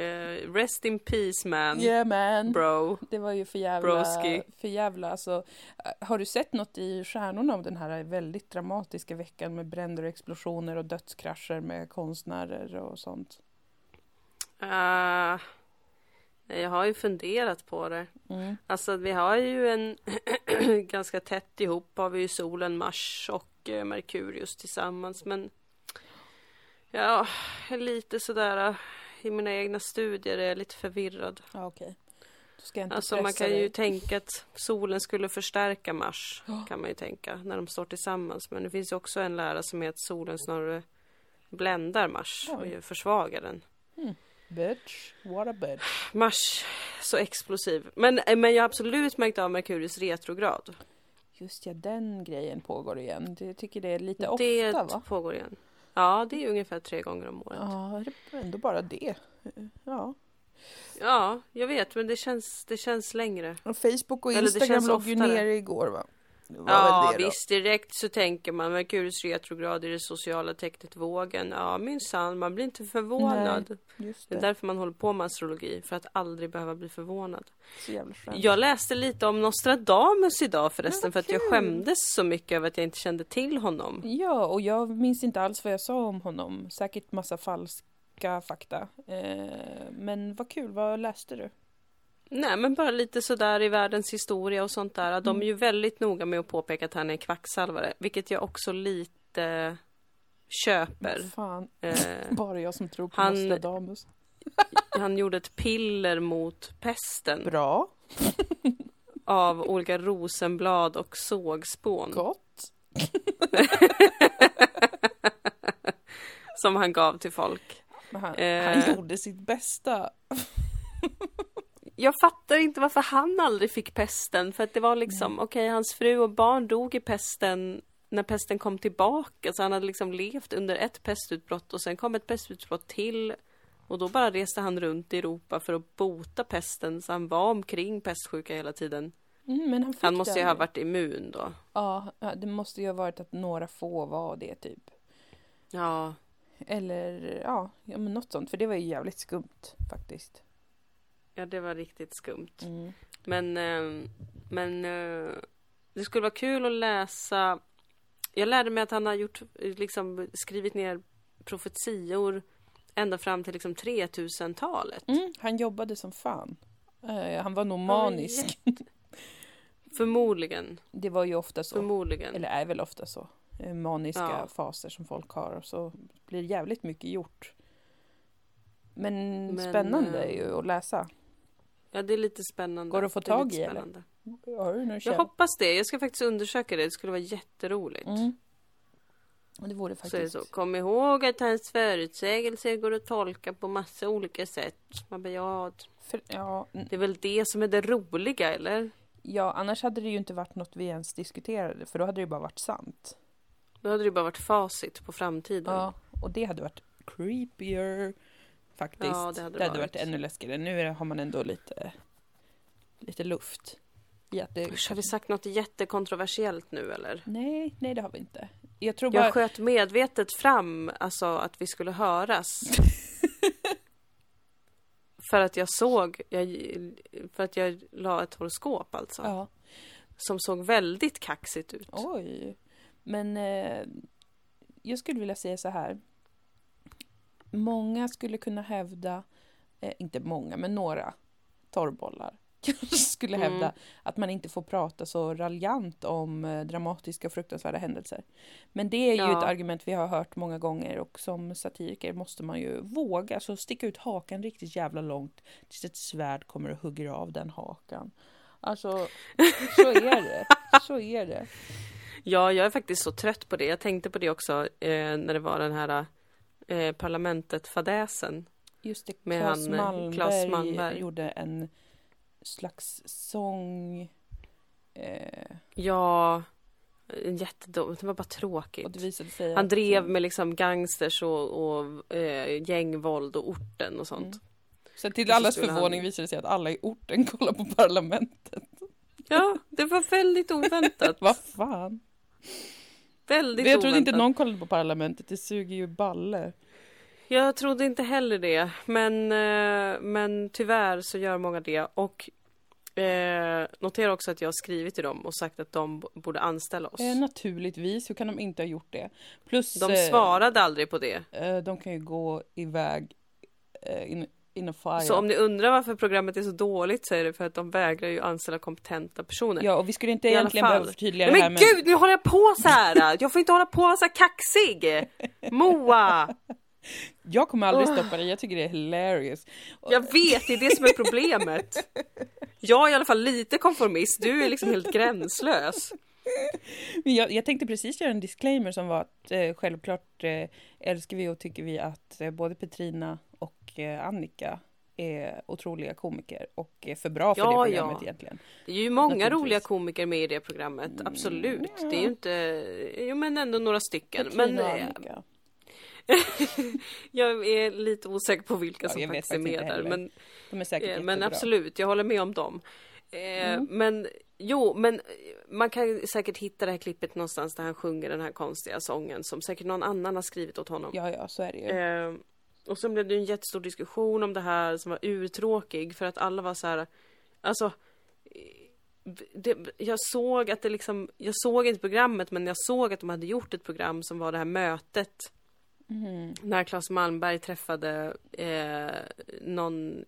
Eh, rest in peace man, yeah man. bro. Det var ju för jävla, Broski. för jävla alltså. eh, Har du sett något i stjärnorna om den här väldigt dramatiska veckan med bränder och explosioner och dödskrascher med konstnärer och sånt? Uh, jag har ju funderat på det. Mm. Alltså vi har ju en ganska tätt ihop har vi ju solen, Mars och eh, Merkurius tillsammans men ja, lite sådär i mina egna studier är jag lite förvirrad. Ja, inte Alltså man kan ju dig. tänka att solen skulle förstärka Mars Ja. kan man ju tänka när de står tillsammans men det finns ju också en lära som är att solen snarare bländar Mars och Oj. ju försvagar den. Bitch, what a bitch. Mars, så explosiv. Men, eh, men jag har absolut märkt av Merkurius retrograd. Just ja, den grejen pågår igen. Det- Jag tycker det är lite det ofta va? pågår igen. Ja, det är ungefär tre gånger om året. Ja, Ja, ändå bara det. Ja. jag vet, men det känns, det känns längre. Och Facebook och Instagram låg ju nere igår va? Ja, det visst direkt så tänker man Merkurius retrograd i det sociala tecknet vågen. Ja, minsann, man blir inte förvånad. Just Det är det. därför man håller på med astrologi, för att aldrig behöva bli förvånad. Jag läste lite om Nostradamus idag förresten, Men för att jag skämdes så mycket över att jag inte kände till honom. Ja, och jag minns inte alls vad jag sa om honom. Säkert massa falska fakta. Eh, men vad kul, vad läste du? Nej, men bara lite sådär i världens historia och sånt där. De är ju väldigt noga med att påpeka att han är kvacksalvare, vilket jag också lite köper. Fan, Eh, bara jag som tror på Han- Nostradamus. han gjorde ett piller mot pesten Bra, av olika rosenblad och sågspån gott. som han gav till folk. Han, Eh. han gjorde sitt bästa. Jag fattar inte varför han aldrig fick pesten, för att det var liksom, okej, hans fru och barn dog i pesten när pesten kom tillbaka, så han hade liksom levt under ett pestutbrott och sen kom ett pestutbrott till och då bara reste han runt i Europa för att bota pesten, så han var omkring pestsjuka hela tiden. Mm, men han Han måste ju ha varit immun då. Ja, ja, det måste ju ha varit att några få var det typ. Ja, Eller ja, ja men något sånt. För det var ju jävligt skumt faktiskt. Ja det var riktigt skumt. Mm. Men, eh, men eh, det skulle vara kul att läsa. Jag lärde mig att han har gjort, liksom, skrivit ner profetior ända fram till liksom 3000-talet. Mm, han jobbade som fan. Eh, han var nog manisk. Förmodligen, Det var ju ofta så. förmodligen. Eller är väl ofta så. Maniska Ja. faser som folk har. Och så blir jävligt mycket gjort. Men, Men, spännande eh, är ju att läsa. Ja, det är lite spännande. Går det att få tag i, eller? Har du någon Jag hoppas det. Jag ska faktiskt undersöka det. Det skulle vara jätteroligt. Mm. Det vore Så är det faktiskt. så. Kom ihåg att hans förutsägelser går att tolka på massa olika sätt. Man bara, ja, För, ja, det är väl det som är det roliga, eller? ja, annars hade det ju inte varit något vi ens diskuterade. För då hade det ju bara varit sant. Då hade det bara varit facit på framtiden. Ja, och det hade varit creepier. Faktiskt. Ja, det hade det hade varit. varit ännu läskigare. Nu har man ändå lite, lite luft. Det... Usch, har vi sagt något jättekontroversiellt nu eller? Nej, nej det har vi inte. Jag tror Jag bara... sköt medvetet fram alltså att vi skulle höras. för att jag såg, jag, för att jag la ett horoskop alltså. Ja. Som såg väldigt kaxigt ut. Oj. Men eh, jag skulle vilja säga så här. Många skulle kunna hävda, eh, inte många, men några torrbollar kanske skulle Mm. hävda att man inte får prata så raljant om eh, dramatiska och fruktansvärda händelser. Men det är ju Ja. ett argument vi har hört många gånger och som satiriker måste man ju våga, alltså sticka ut hakan riktigt jävla långt tills ett svärd kommer och hugger av den hakan. Alltså, så är det. Så är det. Ja, jag är faktiskt så trött på det. Jag tänkte på det också eh, när det var den här eh, parlamentet-fadäsen. Just det, Med Claes, han, eh, Malmberg Claes Malmberg. gjorde en slags sång. Eh, Ja, en jättedum. Det var bara tråkigt. Han att, drev med liksom gangsters och, och eh, gängvåld och orten och sånt. Mm. Så till allas förvåning han- visade det sig att alla i orten kollar på Parlamentet. Ja, det var väldigt oväntat. Vad fan? Väldigt jag trodde inte oväntat. någon kollade på Parlamentet, det suger ju balle. Jag trodde inte heller det. Men, eh, men tyvärr så gör många det. Och eh, notera också att jag har skrivit till dem och sagt att de borde anställa oss. Eh, naturligtvis, hur kan de inte ha gjort det? Plus, De eh, svarade aldrig på det. eh, de kan ju gå iväg eh, in, in a fire. Så om ni undrar varför programmet är så dåligt så är det för att de vägrar ju anställa kompetenta personer. Ja, och vi skulle inte I egentligen behöva förtydliga Nej, det här men gud, nu håller jag på så här! Jag får inte hålla på så här kaxig! Moa! Jag kommer aldrig stoppa det, jag tycker det är hilarious. Jag vet, det är det som är problemet. Jag är i alla fall lite konformist, du är liksom helt gränslös. Men Jag, jag tänkte precis göra en disclaimer som var att eh, självklart eh, älskar vi och tycker vi att eh, både Petrina och eh, Annika är otroliga komiker och är för bra för Ja, det programmet ja. egentligen. Det är ju många roliga komiker med i det programmet, absolut. ja. Det är ju inte, jo men ändå några stycken. Men eh, Annika. jag är lite osäker på vilka som faktiskt är med där. Men De är säkert Eh, Men absolut, jag håller med om dem. Mm. Men Jo, men man kan säkert hitta det här klippet någonstans där han sjunger den här konstiga sången som säkert någon annan har skrivit åt honom. Ja, ja, så är det ju. Och sen blev det en jättestor diskussion om det här som var urtråkig för att alla var så här, alltså det, jag såg att det liksom, jag såg inte programmet men jag såg att de hade gjort ett program som var det här mötet Mhm. när Claes Malmberg träffade eh, någon,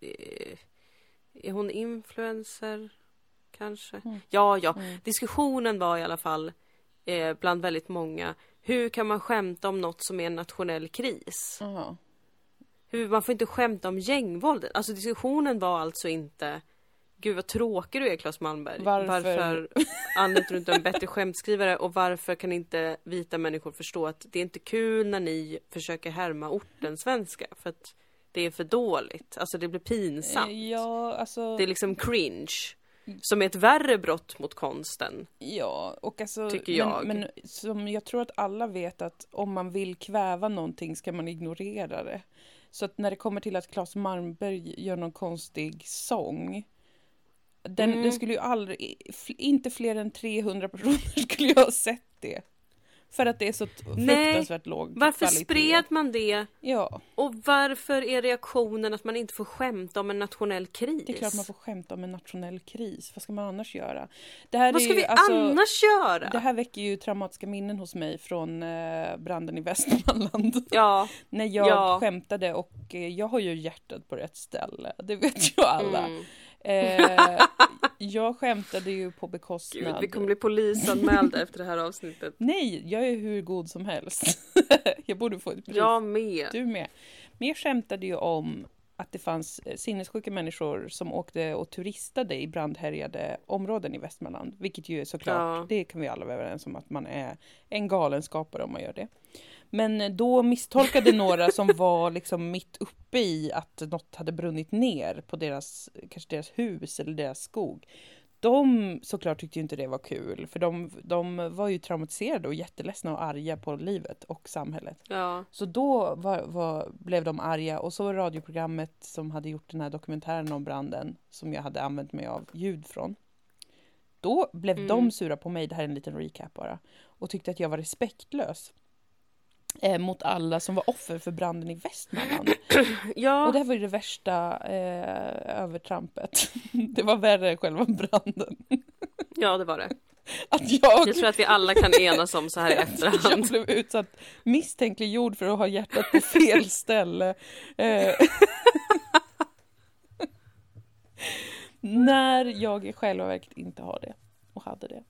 eh, är hon influencer kanske? Mm. Ja, ja, Mm. diskussionen var i alla fall eh, bland väldigt många, hur kan man skämta om något som är en nationell kris? Jaha. Hur, man får inte skämta om gängvåldet. Alltså diskussionen var alltså inte Gud vad tråkig du är Claes Malmberg. Varför? varför anlitar du inte en bättre skämtskrivare och varför kan inte vita människor förstå att det är inte kul när ni försöker härma orten svenska för att det är för dåligt. Alltså det blir pinsamt. Ja, alltså. Det är liksom cringe. Som är ett värre brott mot konsten. Ja, och alltså. Tycker men, jag. Men som jag tror att alla vet att om man vill kväva någonting ska man ignorera det. Så att när det kommer till att Claes Malmberg gör någon konstig sång. Den, Mm. den skulle ju aldrig, inte fler än 300 personer skulle ju ha sett det. För att det är så t- Nej, fruktansvärt låg Varför kvalitet. spred man det? Ja, Och varför är reaktionen att man inte får skämta om en nationell kris? det är klart man får skämta om en nationell kris. Vad ska man annars göra? Det här Vad är ska ju, vi alltså, annars göra? Det här väcker ju traumatiska minnen hos mig från eh, branden i Västmanland. Ja, När jag Ja. skämtade och eh, jag har ju hjärtat på rätt ställe. Det vet ju alla. mm. Eh, jag skämtade ju på Gud, bekostnad. vi kommer bli polisanmälda efter det här avsnittet. Nej, jag är hur god som helst. jag borde få ett pris. Jag med. Du med. Men jag skämtade ju om att det fanns eh, sinnessjuka människor som åkte och turistade i brandhärjade områden i Västmanland. Vilket ju är såklart, Ja. det kan vi alla vara överens om att man är en galenskapare om man gör det. Men eh, då misstolkade några som var liksom mitt uppe i att något hade brunnit ner på deras, kanske deras hus eller deras skog. De såklart tyckte ju inte det var kul, för de, de var ju traumatiserade och jätteledsna och arga på livet och samhället. Ja. Så då var, var, blev de arga och så var radioprogrammet som hade gjort den här dokumentären om branden som jag hade använt mig av ljud från. Då blev Mm. de sura på mig, det här är en liten recap bara, och tyckte att jag var respektlös. Eh, mot alla som var offer för branden i Västmanland. Ja, Och det här var ju det värsta eh, övertrampet. det var värre än själva branden. ja, det var det. Att jag, Jag tror att vi alla kan enas om så här i jag efterhand. blev utsatt misstänkliggjord för att ha hjärtat på fel ställe. Eh, när jag i själva verket inte har det och hade det.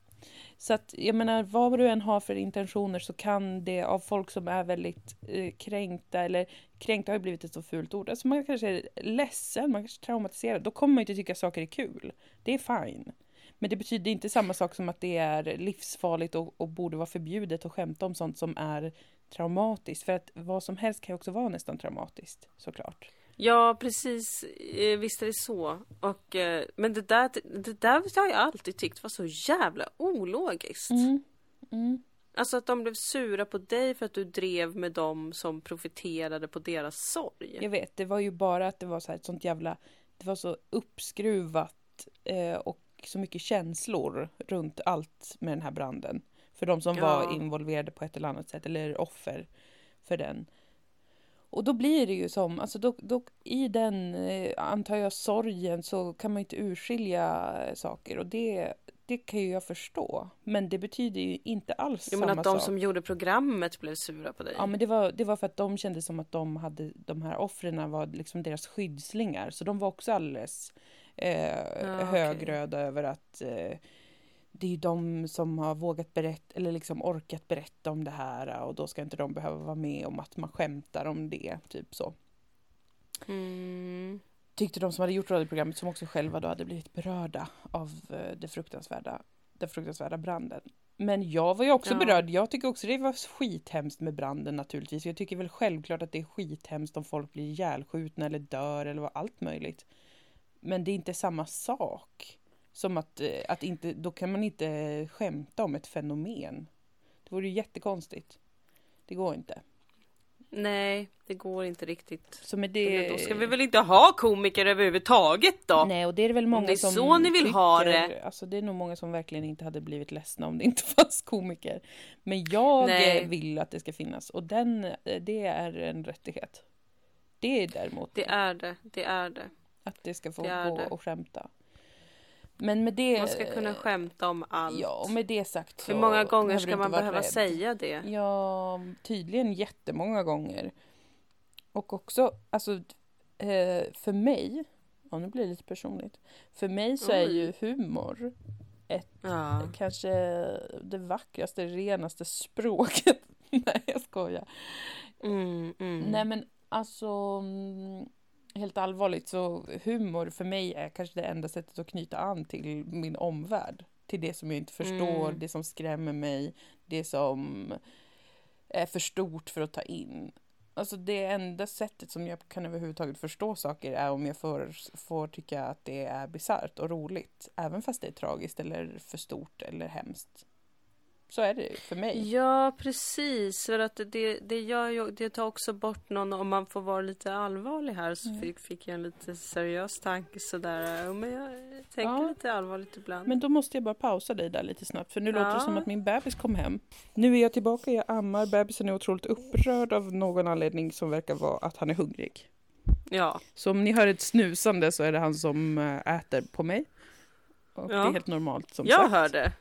Så att jag menar, vad du än har för intentioner så kan det av folk som är väldigt eh, kränkta, eller kränkta har ju blivit ett så fult ord, alltså man kanske är ledsen, man kanske är traumatiserad, då kommer man inte tycka saker är kul. Det är fine. Men det betyder inte samma sak som att det är livsfarligt och, och borde vara förbjudet att skämta om sånt som är traumatiskt. För att vad som helst kan ju också vara nästan traumatiskt, såklart. Ja, precis. Eh, Visst är det så. Och, eh, men det där, det där har jag alltid tyckt var så jävla ologiskt. Mm. Alltså att de blev sura på dig för att du drev med dem som profiterade på deras sorg. Jag vet, det var ju bara att det var så här ett sånt jävla... Det var så uppskruvat eh, och så mycket känslor runt allt med den här branden. För de som Ja. var involverade på ett eller annat sätt, eller offer för den. Och då blir det ju som, alltså då, då, i den, eh, antar jag, sorgen så kan man inte urskilja saker och det, det kan ju jag förstå. Men det betyder ju inte alls Jag samma menar att de sak. som gjorde programmet blev sura på dig. Ja, men det var, det var för att de kände som att de hade, de här offren var liksom deras skyddslingar. Så de var också alldeles eh, okej. högröda över att eh, det är ju de som har vågat berätta, eller liksom orkat berätta om det här och då ska inte de behöva vara med om att man skämtar om det, typ så. Mm. Tyckte de som hade gjort radioprogrammet som också själva då hade blivit berörda av eh, det fruktansvärda, den fruktansvärda branden. Men jag var ju också Ja. berörd. Jag tycker också det var skithemskt med branden naturligtvis. Jag tycker väl självklart att det är skithemskt om folk blir ihjälskjutna eller dör eller vad allt möjligt. Men det är inte samma sak. Som att, eh, att inte, då kan man inte skämta om ett fenomen. Det vore ju jättekonstigt. Det går inte. Nej, det går inte riktigt. Så med Det... Då ska vi väl inte ha komiker överhuvudtaget då? Nej, och det är det väl många det är som så ni vill ha det. Alltså det är nog många som verkligen inte hade blivit ledsna om det inte fanns komiker. Men jag Nej. eh, vill att det ska finnas och den, eh, det är en rättighet. Det är däremot Det är det, det är det. att det ska få det gå och skämta. Men med det... Man ska kunna skämta om allt. Ja, och med det sagt så Hur många gånger ska man behöva rädd. säga det? Ja, tydligen jättemånga gånger. Och också, alltså eh, för mig, ja nu blir det lite personligt. För mig så är ju humor Ja. kanske det vackraste, renaste språket. Nej, jag skojar. Mm, mm. Nej, men alltså mm, helt allvarligt så humor för mig är kanske det enda sättet att knyta an till min omvärld. Till det som jag inte förstår, Mm. det som skrämmer mig, det som är för stort för att ta in. Alltså det enda sättet som jag kan överhuvudtaget förstå saker är om jag får, får tycka att det är bisarrt och roligt. Även fast det är tragiskt eller för stort eller hemskt. Så är det för mig. Ja, precis. För att det, det, gör det tar också bort någon, om man får vara lite allvarlig här så Mm. fick, fick jag en lite seriös tanke sådär. Ja, Men jag tänker Ja. lite allvarligt ibland. Men då måste jag bara pausa dig där lite snabbt för nu låter det Ja. som att min bebis kom hem. Nu är jag tillbaka, jag ammar, bebisen är otroligt upprörd av någon anledning som verkar vara att han är hungrig. Ja, Så om ni hör ett snusande så är det han som äh, äter på mig. Och Ja. det är helt normalt som jag sagt. hörde.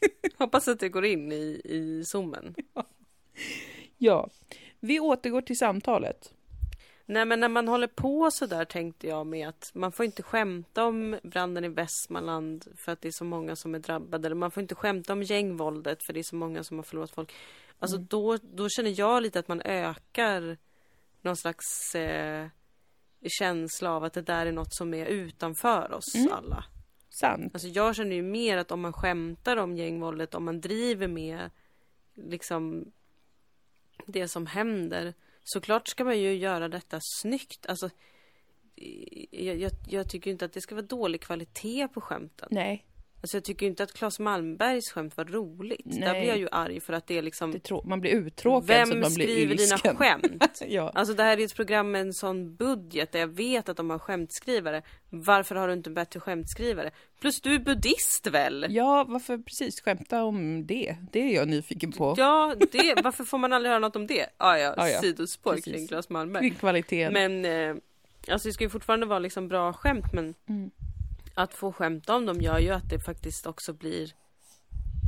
Hoppas att det går in i, i zoomen. Ja, vi återgår till samtalet. Nej men när man håller på så där tänkte jag med att man får inte skämta om branden i Västmanland för att det är så många som är drabbade. Eller man får inte skämta om gängvåldet för det är så många som har förlorat folk. Alltså Mm. då, då känner jag lite att man ökar någon slags eh, känsla av att det där är något som är utanför oss Mm. alla. Sant. Alltså jag känner ju mer att om man skämtar om gängvåldet, om man driver med liksom det som händer. Såklart ska man ju göra detta snyggt. Alltså, jag, jag, jag tycker inte att det ska vara dålig kvalitet på skämten. Nej, Alltså jag tycker inte att Claes Malmbergs skämt var roligt. Där Nej. blir jag ju arg för att det är liksom det man blir uttråkad så Vem man blir skriver dina ilsken. skämt? ja. Alltså det här är ett program med en sån budget där jag vet att de har skämtskrivare. Varför har du inte en bättre skämtskrivare? Plus du är buddhist väl? ja, varför precis skämta om det? Det är jag nyfiken på. Ja, det, varför får man aldrig höra något om det? Ah, ja, Ah, ja. sidospår Precis. kring Claes Malmberg. Kring kvaliteten. Men eh, alltså det ska ju fortfarande vara liksom bra skämt men Mm. Att få skämta om dem gör ju att det faktiskt också blir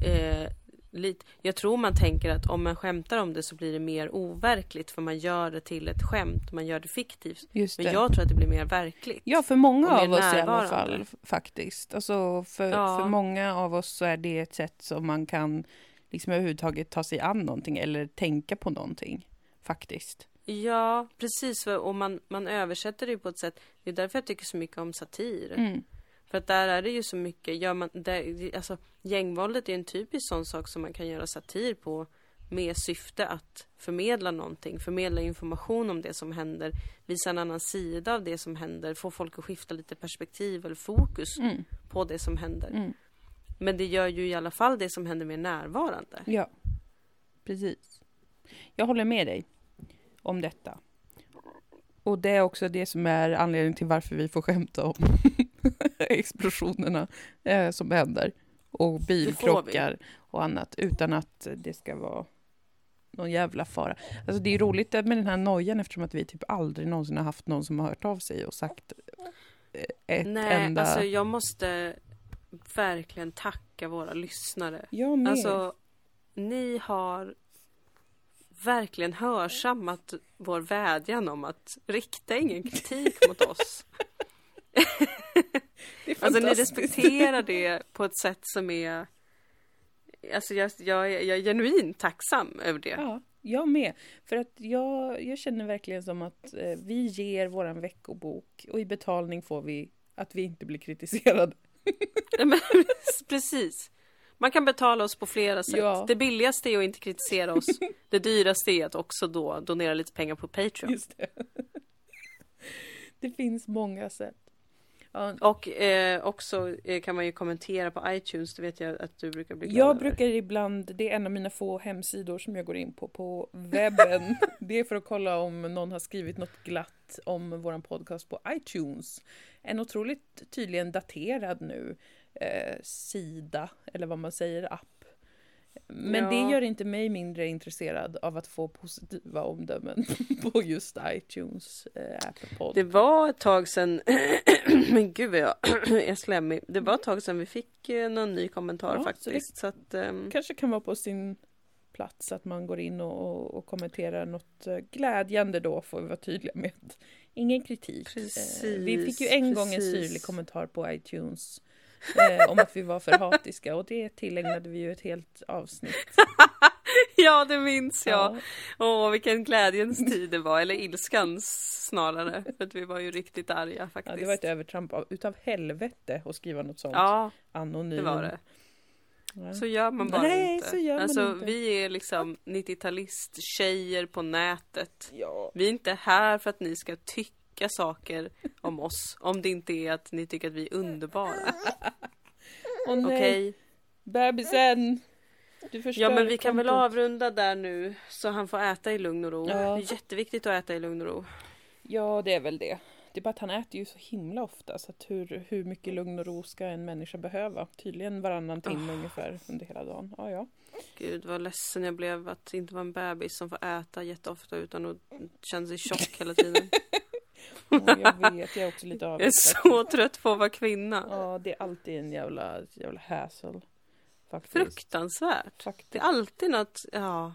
eh, lite, jag tror man tänker att om man skämtar om det så blir det mer overkligt för man gör det till ett skämt, man gör det fiktivt. Just Men det. jag tror att det blir mer verkligt. Ja, för många av oss i alla fall faktiskt. Alltså för, Ja. för många av oss så är det ett sätt som man kan liksom överhuvudtaget ta sig an någonting eller tänka på någonting. Faktiskt. Ja, precis. Och man, man översätter det ju på ett sätt. Det är därför jag tycker så mycket om satir. Mm. För att där är det ju så mycket, gör man, där, alltså, gängvåldet är en typisk sån sak som man kan göra satir på med syfte att förmedla någonting, förmedla information om det som händer, visa en annan sida av det som händer, få folk att skifta lite perspektiv eller fokus Mm. på det som händer. Mm. Men det gör ju i alla fall det som händer mer närvarande. Ja, precis. Jag håller med dig om detta. Och det är också det som är anledningen till varför vi får skämta om explosionerna eh, som händer. Och bilkrockar och annat utan att det ska vara någon jävla fara. Alltså det är roligt med den här nojan eftersom att vi typ aldrig någonsin har haft någon som har hört av sig och sagt eh, ett Nej, enda... alltså jag måste verkligen tacka våra lyssnare. jag med. Alltså, ni har verkligen hörsammat vår vädjan om att rikta ingen kritik mot oss. det Alltså ni respekterar det på ett sätt som är... Alltså jag, jag, jag är genuint tacksam över det. Ja, jag med. För att jag, jag känner verkligen som att eh, vi ger våran veckobok och i betalning får vi att vi inte blir kritiserade. Men, precis. Man kan betala oss på flera sätt. Ja. Det billigaste är att inte kritisera oss. Det dyraste är att också då donera lite pengar på Patreon. Just det. Det finns många sätt. Och eh, också eh, kan man ju kommentera på iTunes, det vet jag att du brukar bli glad Jag över. brukar ibland, det är en av mina få hemsidor som jag går in på på webben. Det är för att kolla om någon har skrivit något glatt om våran podcast på iTunes. En otroligt tydligen daterad nu eh, sida, eller vad man säger, app. Men Ja. det gör inte mig mindre intresserad av att få positiva omdömen på just iTunes eh, Apple Pod. Det var ett tag sedan, men gud vad jag är slemmig. Det var ett tag sedan vi fick eh, någon ny kommentar Ja, så faktiskt. Så att, ehm, kanske kan vara på sin plats att man går in och, och, kommenterar något eh, glädjande då får vi vara tydliga med. Ingen kritik. Precis, vi fick ju en gång en precis. syrlig kommentar på iTunes eh, om att vi var för hatiska och det tillägnade vi ju ett helt avsnitt. ja, det minns jag. Ja, Åh, vilken glädjens tid det var. Eller ilskans snarare. För att vi var ju riktigt arga faktiskt. ja, det var ett övertramp av, utav helvete att skriva något sånt Ja, anonymt. det var det. Ja. Så gör man bara Nej, inte. så gör man alltså, inte. vi är liksom 90-talist-tjejer på nätet. Ja. Vi är inte här för att ni ska tycka saker om oss. Om det inte är att ni tycker att vi är underbara. Åh nej, Okej? bebisen! Du förstör Ja men vi kan väl avrunda där nu så han får äta i lugn och ro. Ja. Det är jätteviktigt att äta i lugn och ro. Ja, det är väl det. Det är bara att han äter ju så himla ofta så att hur, hur mycket lugn och ro ska en människa behöva? Tydligen varannan timme ungefär under hela dagen. Ja, ja. Gud vad ledsen jag blev att inte vara en bebis som får äta jätteofta utan att känna sig tjock hela tiden. ja jag vet, jag är också lite Jag är så trött på att vara kvinna. Ja, det är alltid en jävla, jävla hassle. Faktiskt. Fruktansvärt. Faktiskt. Det är alltid något, ja,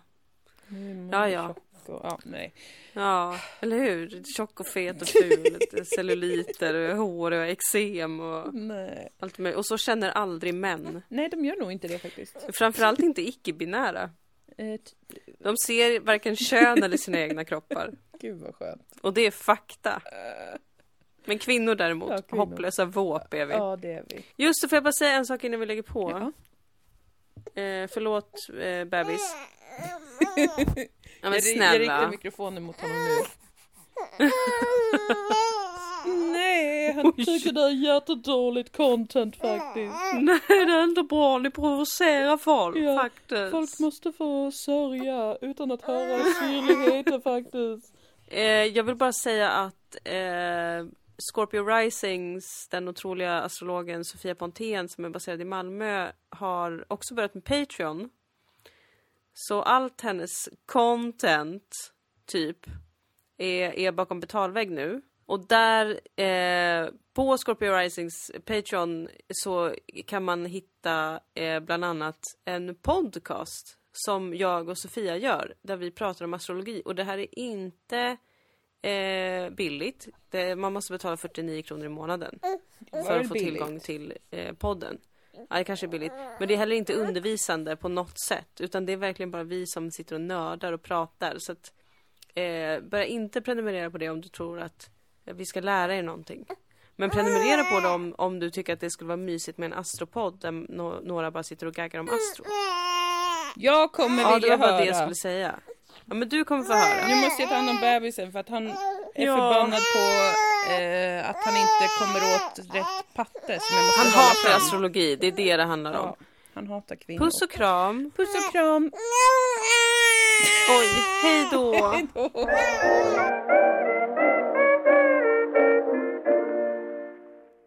Ja, ja. Och, ja, nej. ja, eller hur? Tjock och fet och ful, celluliter, och hår och eksem och nej. allt möjligt. Och så känner aldrig män. Nej, de gör nog inte det faktiskt. Framförallt inte icke-binära. Eh, De ser varken kön eller sina egna kroppar. gud vad skönt. Och det är fakta. Men kvinnor däremot, Ja, kvinnor. hopplösa våp är vi. Ja, det är vi. Just det, får jag bara säga en sak innan vi lägger på? Ja. Eh, förlåt eh, bebis. Ja men ri- jag riktar snälla. mikrofonen mot honom nu. Han tycker det är jättedåligt content faktiskt. Nej det är inte bra, ni provocerar folk Ja, faktiskt. Folk måste få sörja utan att höra syrligheten faktiskt. Eh, jag vill bara säga att eh, Scorpio Risings, den otroliga astrologen Sofia Pontén som är baserad i Malmö, har också börjat med Patreon. Så allt hennes content, typ, är, är bakom betalvägg nu. Och där, eh, på Scorpio Risings Patreon, så kan man hitta eh, bland annat en podcast som jag och Sofia gör, där vi pratar om astrologi. Och det här är inte eh, billigt. Det, man måste betala 49 kronor i månaden Var för att få billigt? tillgång till eh, podden. Ja, det kanske är billigt. Men det är heller inte undervisande på något sätt. Utan det är verkligen bara vi som sitter och nördar och pratar. Så att, eh, börja inte prenumerera på det om du tror att vi ska lära er någonting. Men prenumerera på det om, om du tycker att det skulle vara mysigt med en astropodd där no- några bara sitter och gaggar om astro. Jag kommer Ja, det vilja var bara höra. det jag skulle säga. Ja, men du kommer få höra. Nu måste jag ta hand om bebisen för att han är Ja. förbannad på eh, att han inte kommer åt rätt patte Han hatar fram. astrologi, det är det det handlar om. Ja, han hatar kvinnor. Puss och kram. Puss och kram. Oj, hej då. Hej då.